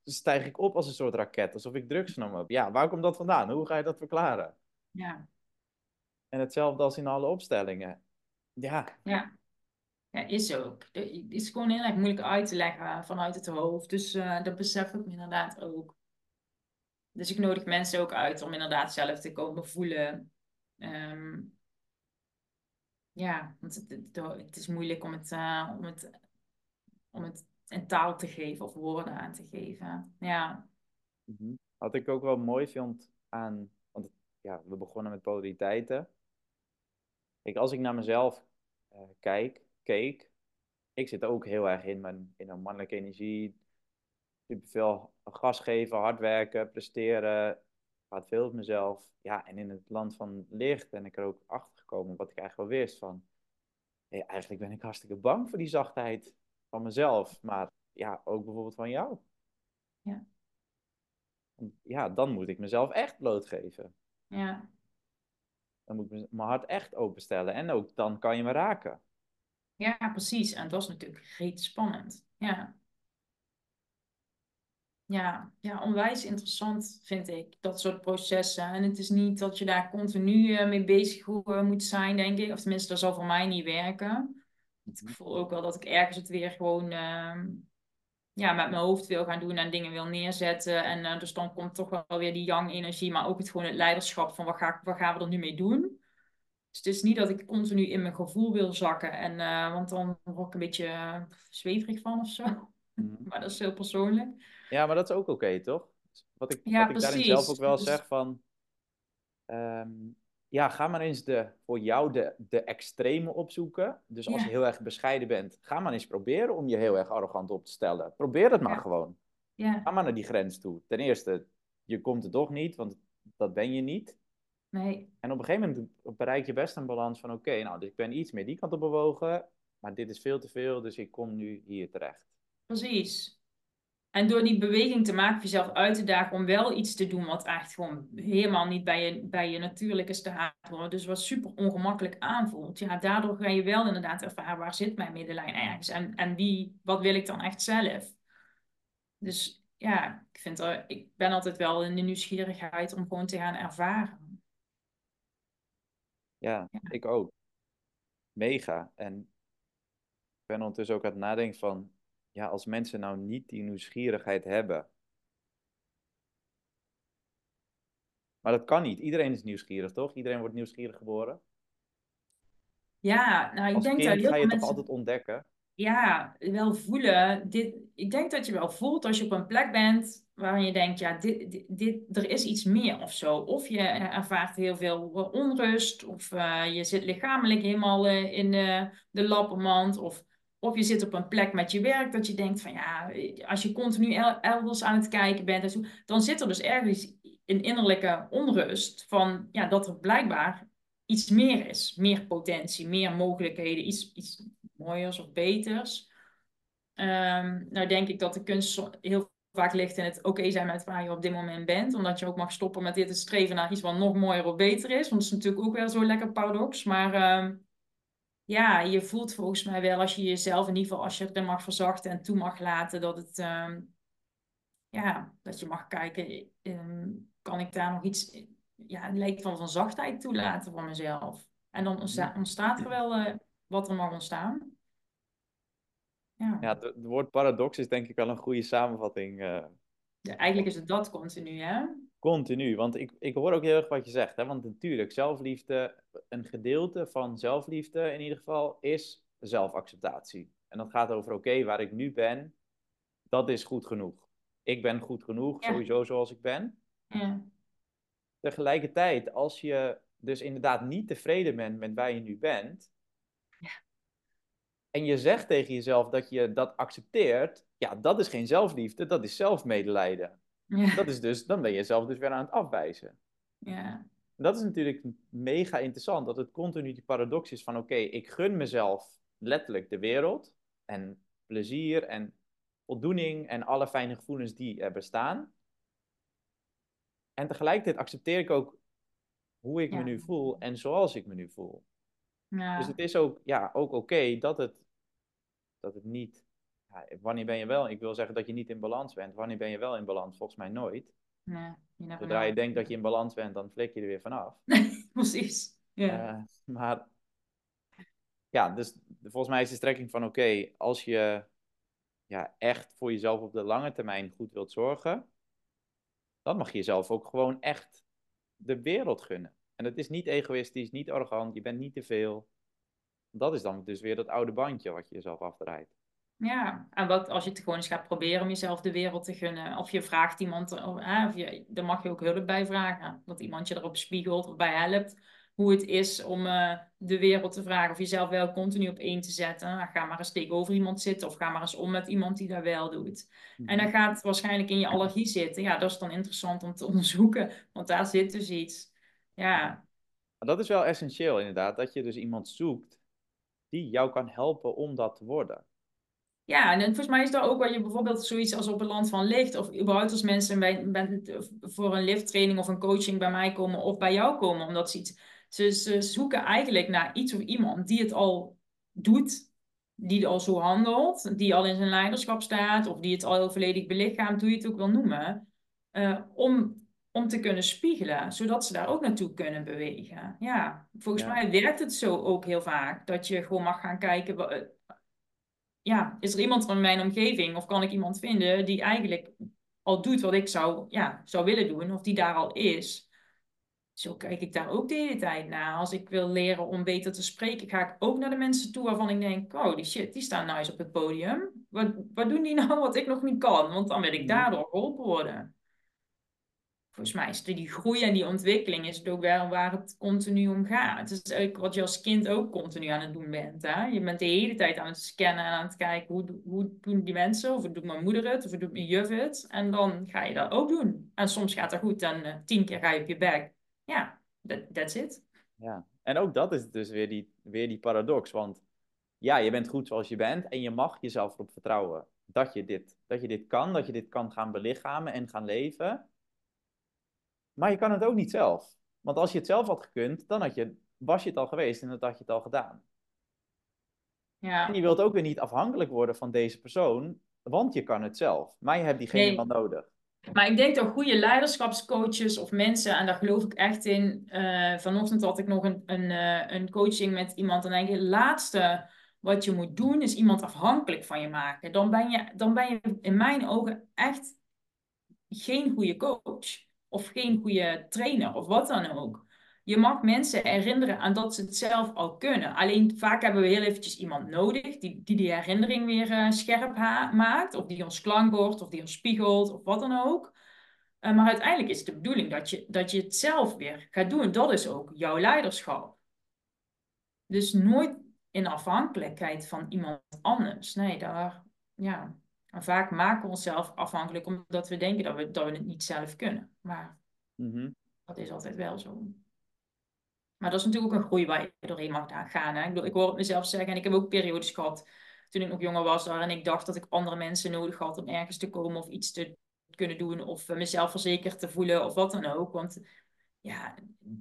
stijg ik op als een soort raket, alsof ik drugs genomen heb. Ja, waar komt dat vandaan? Hoe ga je dat verklaren? Ja. En hetzelfde als in alle opstellingen. Ja. Ja, ja is ook. Het is gewoon heel erg moeilijk uit te leggen vanuit het hoofd. Dus uh, dat besef ik inderdaad ook. Dus ik nodig mensen ook uit om inderdaad zelf te komen voelen. Um, ja, want het, het, is moeilijk om het, uh, om, het, om het in taal te geven of woorden aan te geven. Ja. Mhm. Wat ik ook wel mooi vond aan, want ja, we begonnen met polariteiten. Kijk, als ik naar mezelf uh, kijk, keek, ik zit ook heel erg in mijn in een mannelijke energie. Superveel gas geven, hard werken, presteren. Gaat veel op mezelf. Ja, en in het land van licht ben ik er ook achter gekomen wat ik eigenlijk wel wist van. Hey, eigenlijk ben ik hartstikke bang voor die zachtheid van mezelf, maar ja, ook bijvoorbeeld van jou. Ja. Ja, dan moet ik mezelf echt blootgeven. Ja. Dan moet ik mijn hart echt openstellen. En ook dan kan je me raken. Ja, precies. En dat is natuurlijk reet spannend. Ja. Ja, ja, onwijs interessant vind ik, dat soort processen. En het is niet dat je daar continu eh, mee bezig moet zijn, denk ik. Of tenminste, dat zal voor mij niet werken. Ik mhm. voel ook wel dat ik ergens het weer gewoon... Ehm, ja, met mijn hoofd wil gaan doen en dingen wil neerzetten. En uh, dus dan komt toch wel weer die yang energie, maar ook het gewoon het leiderschap van wat, ga, wat gaan we er nu mee doen. Dus het is niet dat ik continu in mijn gevoel wil zakken, en, uh, want dan word ik een beetje uh, zweverig van of zo. Mm. [laughs] maar dat is heel persoonlijk. Ja, maar dat is ook oké, toch? Wat ik, ja, wat ik daarin zelf ook wel dus... zeg van... Um, ja, ga maar eens de, voor jou de, de extreme opzoeken. Dus als je heel erg bescheiden bent, ga maar eens proberen om je heel erg arrogant op te stellen. Probeer het maar gewoon. Ja. Ga maar naar die grens toe. Ten eerste, je komt er toch niet, want dat ben je niet. Nee. En op een gegeven moment bereik je best een balans van: oké, nou, dus ik ben iets meer die kant op bewogen, maar dit is veel te veel, dus ik kom nu hier terecht. Precies. En door die beweging te maken, jezelf uit te dagen om wel iets te doen wat echt gewoon helemaal niet bij je, bij je natuurlijke staat hoort. Dus wat super ongemakkelijk aanvoelt. Ja, daardoor ga je wel inderdaad ervaren waar zit mijn middenlijn ergens. En, en wie, wat wil ik dan echt zelf? Dus ja, ik, vind er, ik ben altijd wel in de nieuwsgierigheid om gewoon te gaan ervaren. Ja, ja. ik ook. Mega. En ik ben ondertussen ook aan het nadenken van ja, als mensen nou niet die nieuwsgierigheid hebben. Maar dat kan niet. Iedereen is nieuwsgierig, toch? Iedereen wordt nieuwsgierig geboren. Ja, nou ik als denk kind dat heel ga je mensen... toch altijd ontdekken? Ja, wel voelen. Dit, ik denk dat je wel voelt als je op een plek bent waarin je denkt, ja, dit, dit, dit er is iets meer of zo. Of je ervaart heel veel onrust, of uh, je zit lichamelijk helemaal uh, in de, de lappenmand, of of je zit op een plek met je werk dat je denkt van ja, als je continu elders aan het kijken bent, dan zit er dus ergens een innerlijke onrust van ja, dat er blijkbaar iets meer is. Meer potentie, meer mogelijkheden, iets, iets mooiers of beters. Um, nou denk ik dat de kunst heel vaak ligt in het oké zijn met waar je op dit moment bent. Omdat je ook mag stoppen met dit te streven naar iets wat nog mooier of beter is. Want dat is natuurlijk ook wel zo lekker paradox. Maar um, ja, je voelt volgens mij wel als je jezelf in ieder geval, als je het mag verzachten en toe mag laten, dat het, um, ja, dat je mag kijken, um, kan ik daar nog iets, ja, lijkt van, van zachtheid toelaten voor mezelf. En dan ontstaat er wel uh, wat er mag ontstaan. Ja, ja het woord paradox is denk ik wel een goede samenvatting. Uh... Ja, eigenlijk is het dat continu, hè? Continu, want ik, ik hoor ook heel erg wat je zegt. Hè? Want natuurlijk, zelfliefde, een gedeelte van zelfliefde in ieder geval, is zelfacceptatie. En dat gaat over, oké, waar ik nu ben, dat is goed genoeg. Ik ben goed genoeg, sowieso zoals ik ben. Ja. Tegelijkertijd, als je dus inderdaad niet tevreden bent met waar je nu bent, ja. en je zegt tegen jezelf dat je dat accepteert, ja, dat is geen zelfliefde, dat is zelfmedelijden. Ja. Dat is dus, dan ben je jezelf dus weer aan het afwijzen. Ja. Dat is natuurlijk mega interessant, dat het continu die paradox is van oké, ik gun mezelf letterlijk de wereld en plezier en voldoening en alle fijne gevoelens die er bestaan. En tegelijkertijd accepteer ik ook hoe ik me nu voel en zoals ik me nu voel. Ja. Dus het is ook, ja, ook oké dat, het, dat het niet wanneer ben je wel, ik wil zeggen dat je niet in balans bent. Wanneer ben je wel in balans? Volgens mij nooit. Nee, Zodra je denkt dat je in balans bent, dan flik je er weer vanaf. [laughs] precies. Ja. Uh, maar ja, dus volgens mij is de strekking van oké, als je ja, echt voor jezelf op de lange termijn goed wilt zorgen, dan mag je jezelf ook gewoon echt de wereld gunnen. En dat is niet egoïstisch, niet arrogant, je bent niet te veel. Dat is dan dus weer dat oude bandje wat je jezelf afdraait. Ja, en wat als je het gewoon eens gaat proberen om jezelf de wereld te gunnen. Of je vraagt iemand, of, of je, daar mag je ook hulp bij vragen. Dat iemand je erop spiegelt of bij helpt. Hoe het is om uh, de wereld te vragen. Of jezelf wel continu op één te zetten. Nou, ga maar eens tegenover iemand zitten. Of ga maar eens om met iemand die dat wel doet. En dan mhm. gaat het waarschijnlijk in je allergie zitten. Ja, dat is dan interessant om te [laughs] onderzoeken. Want daar zit dus iets. Ja. Dat is wel essentieel inderdaad. Dat je dus iemand zoekt die jou kan helpen om dat te worden. Ja, en volgens mij is dat ook wat je bijvoorbeeld zoiets als op een land van licht, of überhaupt als mensen bij, bij, voor een lifttraining of een coaching bij mij komen of bij jou komen, omdat ze iets, ze, ze zoeken eigenlijk naar iets of iemand die het al doet, die het al zo handelt, die al in zijn leiderschap staat, of die het al heel volledig belichaamt, hoe je het ook wil noemen, uh, om, om te kunnen spiegelen, zodat ze daar ook naartoe kunnen bewegen. Ja, volgens mij werkt het zo ook heel vaak, dat je gewoon mag gaan kijken ja, is er iemand in mijn omgeving of kan ik iemand vinden die eigenlijk al doet wat ik zou, ja, zou willen doen of die daar al is? Zo kijk ik daar ook de hele tijd naar. Als ik wil leren om beter te spreken, ga ik ook naar de mensen toe waarvan ik denk, oh die shit, die staan nice op het podium. Wat, wat doen die nou wat ik nog niet kan? Want dan wil ik daardoor geholpen worden. Volgens mij is die groei en die ontwikkeling is het ook wel waar het continu om gaat. Het is eigenlijk wat je als kind ook continu aan het doen bent. Hè? Je bent de hele tijd aan het scannen en aan het kijken hoe, hoe doen die mensen, of doet mijn moeder het, of doet mijn juf het. En dan ga je dat ook doen. En soms gaat dat goed en eh, tien keer ga je op je bek. Ja, that, that's it. Ja, en ook dat is dus weer die, weer die paradox. Want ja, je bent goed zoals je bent en je mag jezelf erop vertrouwen dat je dit, dat je dit kan, dat je dit kan gaan belichamen en gaan leven. Maar je kan het ook niet zelf. Want als je het zelf had gekund, dan had je, was je het al geweest en dan had je het al gedaan. Ja. En je wilt ook weer niet afhankelijk worden van deze persoon, want je kan het zelf. Maar je hebt diegene Nee. wel nodig. Maar ik denk dat goede leiderschapscoaches of mensen, en daar geloof ik echt in. eh, vanochtend had ik nog een, een, eh, een coaching met iemand. En denk ik, het laatste wat je moet doen, is iemand afhankelijk van je maken. Dan ben je, dan ben je in mijn ogen echt geen goede coach. Of geen goede trainer, of wat dan ook. Je mag mensen herinneren aan dat ze het zelf al kunnen. Alleen vaak hebben we heel eventjes iemand nodig die die, die herinnering weer eh, scherp maakt. Of die ons klankbord, of die ons spiegelt, of wat dan ook. Eh, maar uiteindelijk is het de bedoeling dat je, dat je het zelf weer gaat doen. Dat is ook jouw leiderschap. Dus nooit in afhankelijkheid van iemand anders. Nee, daar, ja. En vaak maken we onszelf afhankelijk omdat we denken dat we, dat we het niet zelf kunnen. Maar Mhm. dat is altijd wel zo. Maar dat is natuurlijk ook een groei waar je doorheen mag gaan. Hè? Ik, bedoel, ik hoor het mezelf zeggen en ik heb ook periodes gehad toen ik nog jonger was waarin ik dacht dat ik andere mensen nodig had om ergens te komen of iets te kunnen doen of mezelf verzekerd te voelen of wat dan ook. Want ja,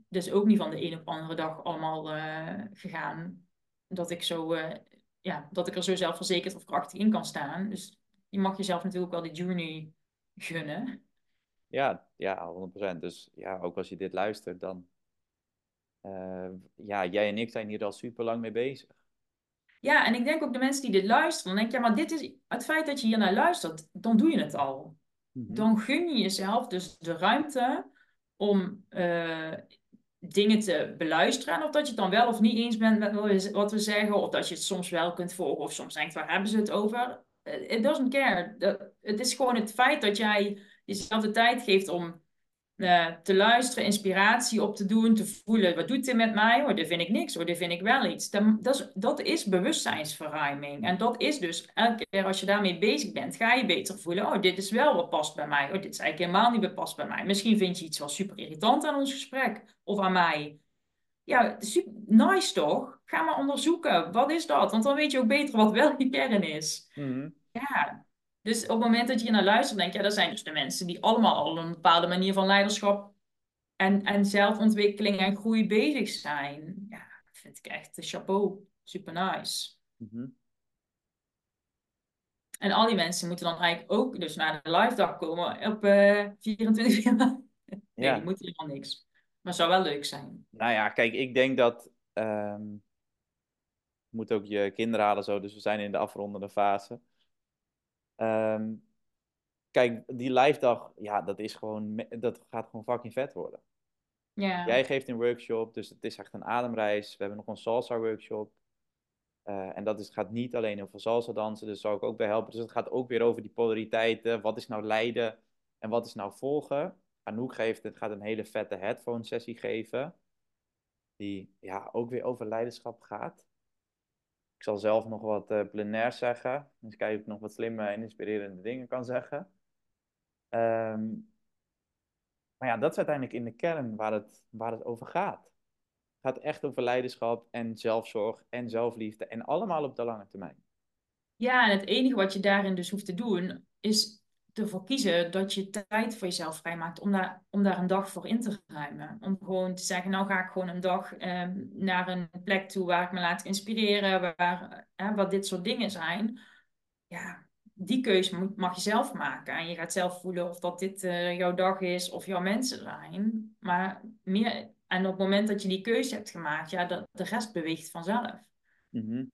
dat is ook niet van de een op de andere dag allemaal eh, gegaan dat ik, zo, eh, ja, dat ik er zo zelfverzekerd of krachtig in kan staan. Dus je mag jezelf natuurlijk wel die journey gunnen. Ja, ja, 100%. Dus ja, ook als je dit luistert, dan. eh, ja, jij en ik zijn hier al super lang mee bezig. Ja, en ik denk ook de mensen die dit luisteren, dan denk je, ja, maar dit is het feit dat je hier naar luistert, dan doe je het al. Mhm. Dan gun je jezelf dus de ruimte om eh, dingen te beluisteren. En of dat je het dan wel of niet eens bent met wat we- wat we zeggen, of dat je het soms wel kunt volgen, of soms denkt, waar hebben ze het over? Eh, It doesn't care. Het is gewoon het feit dat jij jezelf de tijd geeft om eh, te luisteren, inspiratie op te doen, te voelen, wat doet dit met mij? Oh, dit vind ik niks, oh, dit vind ik wel iets. Dan- Dat is, dat bewustzijnsverruiming. En dat is dus, elke keer als je daarmee bezig bent, ga je beter voelen, oh, dit is wel wat past bij mij. Oh, dit is eigenlijk helemaal niet wat past bij mij. Misschien vind je iets wel super irritant aan ons gesprek, of aan mij. Ja, super, nice toch? Ga maar onderzoeken, wat is dat? Want dan weet je ook beter wat wel je kern is. Mhm. Ja, dus op het moment dat je naar luistert, denk je, ja, dat zijn dus de mensen die allemaal al een bepaalde manier van leiderschap en, en zelfontwikkeling en groei bezig zijn. Ja, dat vind ik echt de chapeau. Super nice. Mhm. En al die mensen moeten dan eigenlijk ook dus naar de live dag komen op eh 24 februari. Nee, Ja. die moeten helemaal niks. Maar zou wel leuk zijn. Nou ja, kijk, ik denk dat. ehm, je moet ook je kinderen halen zo, dus we zijn in de afrondende fase. Ehm, kijk, die live dag, ja, dat is gewoon, dat gaat gewoon fucking vet worden. Ja, Jij geeft een workshop, dus het is echt een ademreis. We hebben nog een salsa workshop. Eh, en dat is, gaat niet alleen over salsa dansen, dus zou ik ook bij helpen. Dus het gaat ook weer over die polariteiten. Wat is nou leiden en wat is nou volgen? Anouk geeft, gaat een hele vette headphone sessie geven. Die ja, ook weer over leiderschap gaat. Ik zal zelf nog wat eh plenair zeggen. Dus kijken of ik nog wat slimme en inspirerende dingen kan zeggen. Ehm, maar ja, dat is uiteindelijk in de kern waar het, waar het over gaat. Het gaat echt over leiderschap en zelfzorg en zelfliefde. En allemaal op de lange termijn. Ja, en het enige wat je daarin dus hoeft te doen, is ervoor kiezen dat je tijd voor jezelf vrijmaakt om daar, om daar een dag voor in te ruimen. Om gewoon te zeggen, nou ga ik gewoon een dag ehm, naar een plek toe waar ik me laat inspireren, waar, eh, wat dit soort dingen zijn. Ja, die keuze moet, mag je zelf maken. En je gaat zelf voelen of dat dit eh, jouw dag is of jouw mensen zijn. Maar meer, en op het moment dat je die keuze hebt gemaakt, ja, de, de rest beweegt vanzelf. Mhm.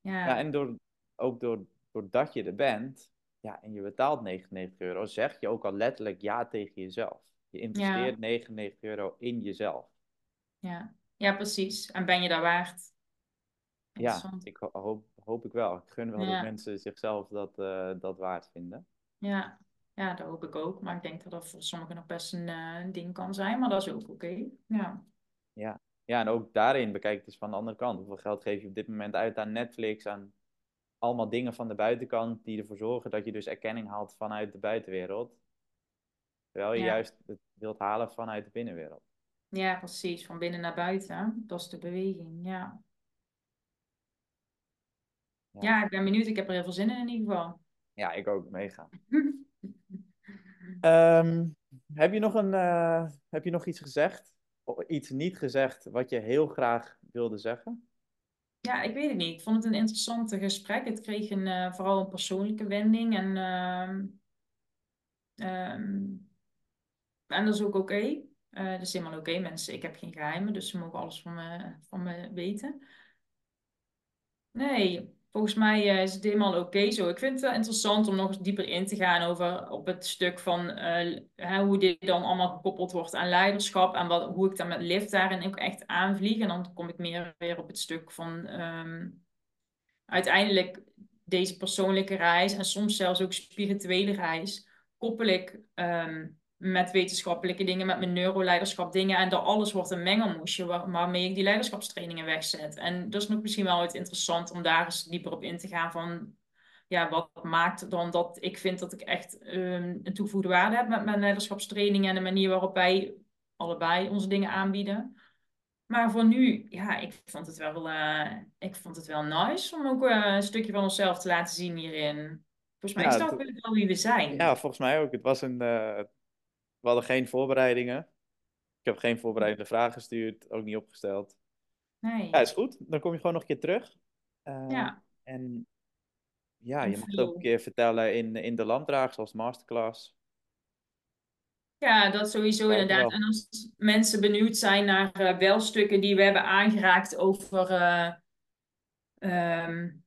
Ja. Ja, en door, ook door doordat je er bent, ja, en je betaalt 99 euro, zeg je ook al letterlijk ja tegen jezelf. Je investeert 99 euro in jezelf. Ja. ja, precies. En ben je daar waard? Ja, ik hoop, hoop ik wel. Ik gun wel dat mensen zichzelf dat, uh, dat waard vinden. Ja. ja, dat hoop ik ook. Maar ik denk dat dat voor sommigen nog best een uh, ding kan zijn. Maar dat is ook oké. Ja. ja. Ja, en ook daarin bekijk het dus van de andere kant. Hoeveel geld geef je op dit moment uit aan Netflix, aan allemaal dingen van de buitenkant die ervoor zorgen dat je dus erkenning haalt vanuit de buitenwereld. Terwijl je juist het wilt halen vanuit de binnenwereld. Ja, precies. Van binnen naar buiten. Dat is de beweging, ja. Ja, ik ben benieuwd. Ik heb er heel veel zin in in ieder geval. Ja, ik ook. Meegaan. [laughs] um, heb, je nog een, uh, heb je nog iets gezegd? Of iets niet gezegd wat je heel graag wilde zeggen? Ja, ik weet het niet. Ik vond het een interessant gesprek. Het kreeg een, uh, vooral een persoonlijke wending. En, uh, um, en dat is ook oké. Uh, dat is helemaal oké, mensen. Ik heb geen geheimen, dus ze mogen alles van me, van me weten. Nee, volgens mij uh, is het helemaal oké zo. Ik vind het wel interessant om nog eens dieper in te gaan over op het stuk van uh, hoe dit dan allemaal gekoppeld wordt aan leiderschap en wat, hoe ik dan met lift daarin ook echt aanvlieg. En dan kom ik meer weer op het stuk van um, uiteindelijk deze persoonlijke reis en soms zelfs ook spirituele reis koppel ik um, met wetenschappelijke dingen, met mijn neuroleiderschap dingen. En dat alles wordt een mengelmoesje waar, waarmee ik die leiderschapstrainingen wegzet. En dat is nog misschien wel het interessant om daar eens dieper op in te gaan van... Ja, wat maakt dan dat ik vind dat ik echt um, een toegevoegde waarde heb met mijn leiderschapstrainingen en de manier waarop wij allebei onze dingen aanbieden. Maar voor nu, ja, ik vond het wel, uh, ik vond het wel nice om ook uh, een stukje van onszelf te laten zien hierin. Volgens mij ja, is dat wel wie we zijn. Ja, volgens mij ook. Het was een, uh, we hadden geen voorbereidingen. Ik heb geen voorbereidende vragen gestuurd, ook niet opgesteld. Nee. Ja, is goed. Dan kom je gewoon nog een keer terug. Uh, ja. En ja, je mag het ook een keer vertellen in, in de landdraag, als masterclass. Ja, dat sowieso inderdaad. En als mensen benieuwd zijn naar uh, welstukken die we hebben aangeraakt over uh, um,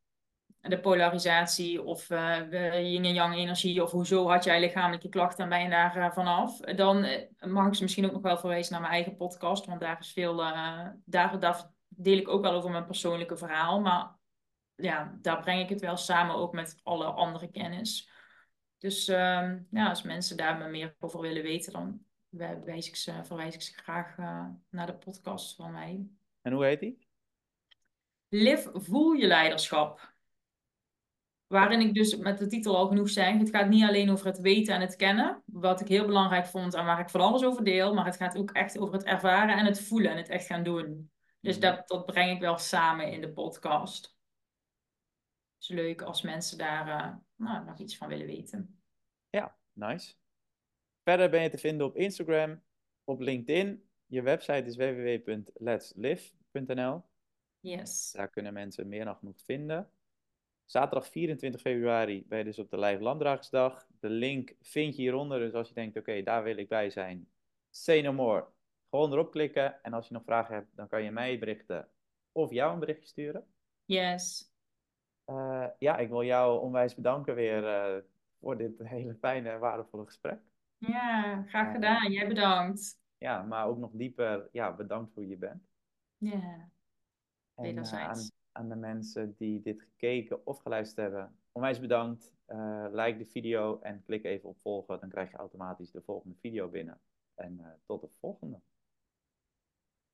de polarisatie of uh, yin en yang energie of hoezo had jij lichamelijke klachten en ben je daar uh, vanaf, dan uh, mag ik ze misschien ook nog wel verwijzen naar mijn eigen podcast, want daar is veel, daar, daar deel ik ook wel over mijn persoonlijke verhaal, maar ja, daar breng ik het wel samen ook met alle andere kennis. Dus ehm, ja, als mensen daar meer over willen weten, dan wijs ik ze, verwijs ik ze graag naar de podcast van mij. En hoe heet die? Live Voel Je Leiderschap. Waarin ik dus met de titel al genoeg zeg, het gaat niet alleen over het weten en het kennen, wat ik heel belangrijk vond en waar ik van alles over deel, maar het gaat ook echt over het ervaren en het voelen en het echt gaan doen. Dus mhm. dat, dat breng ik wel samen in de podcast. Het is leuk als mensen daar uh, nou, nog iets van willen weten. Ja, nice. Verder ben je te vinden op Instagram, op LinkedIn. Je website is www.letslive.nl. Yes. Daar kunnen mensen meer dan genoeg vinden. Zaterdag 24 februari ben je dus op de Live Landdragersdag. De link vind je hieronder. Dus als je denkt, oké, daar wil ik bij zijn. Say no more. Gewoon erop klikken. En als je nog vragen hebt, dan kan je mij berichten. Of jou een berichtje sturen. Yes. Uh, ja, ik wil jou onwijs bedanken weer uh, voor dit hele fijne en waardevolle gesprek. Ja, graag uh, gedaan. Jij bedankt. Ja, maar ook nog dieper, ja, bedankt voor wie je bent. Ja, wederzijds aan de mensen die dit gekeken of geluisterd hebben. Onwijs bedankt. Uh, like de video en klik even op volgen. Dan krijg je automatisch de volgende video binnen. En uh, tot de volgende.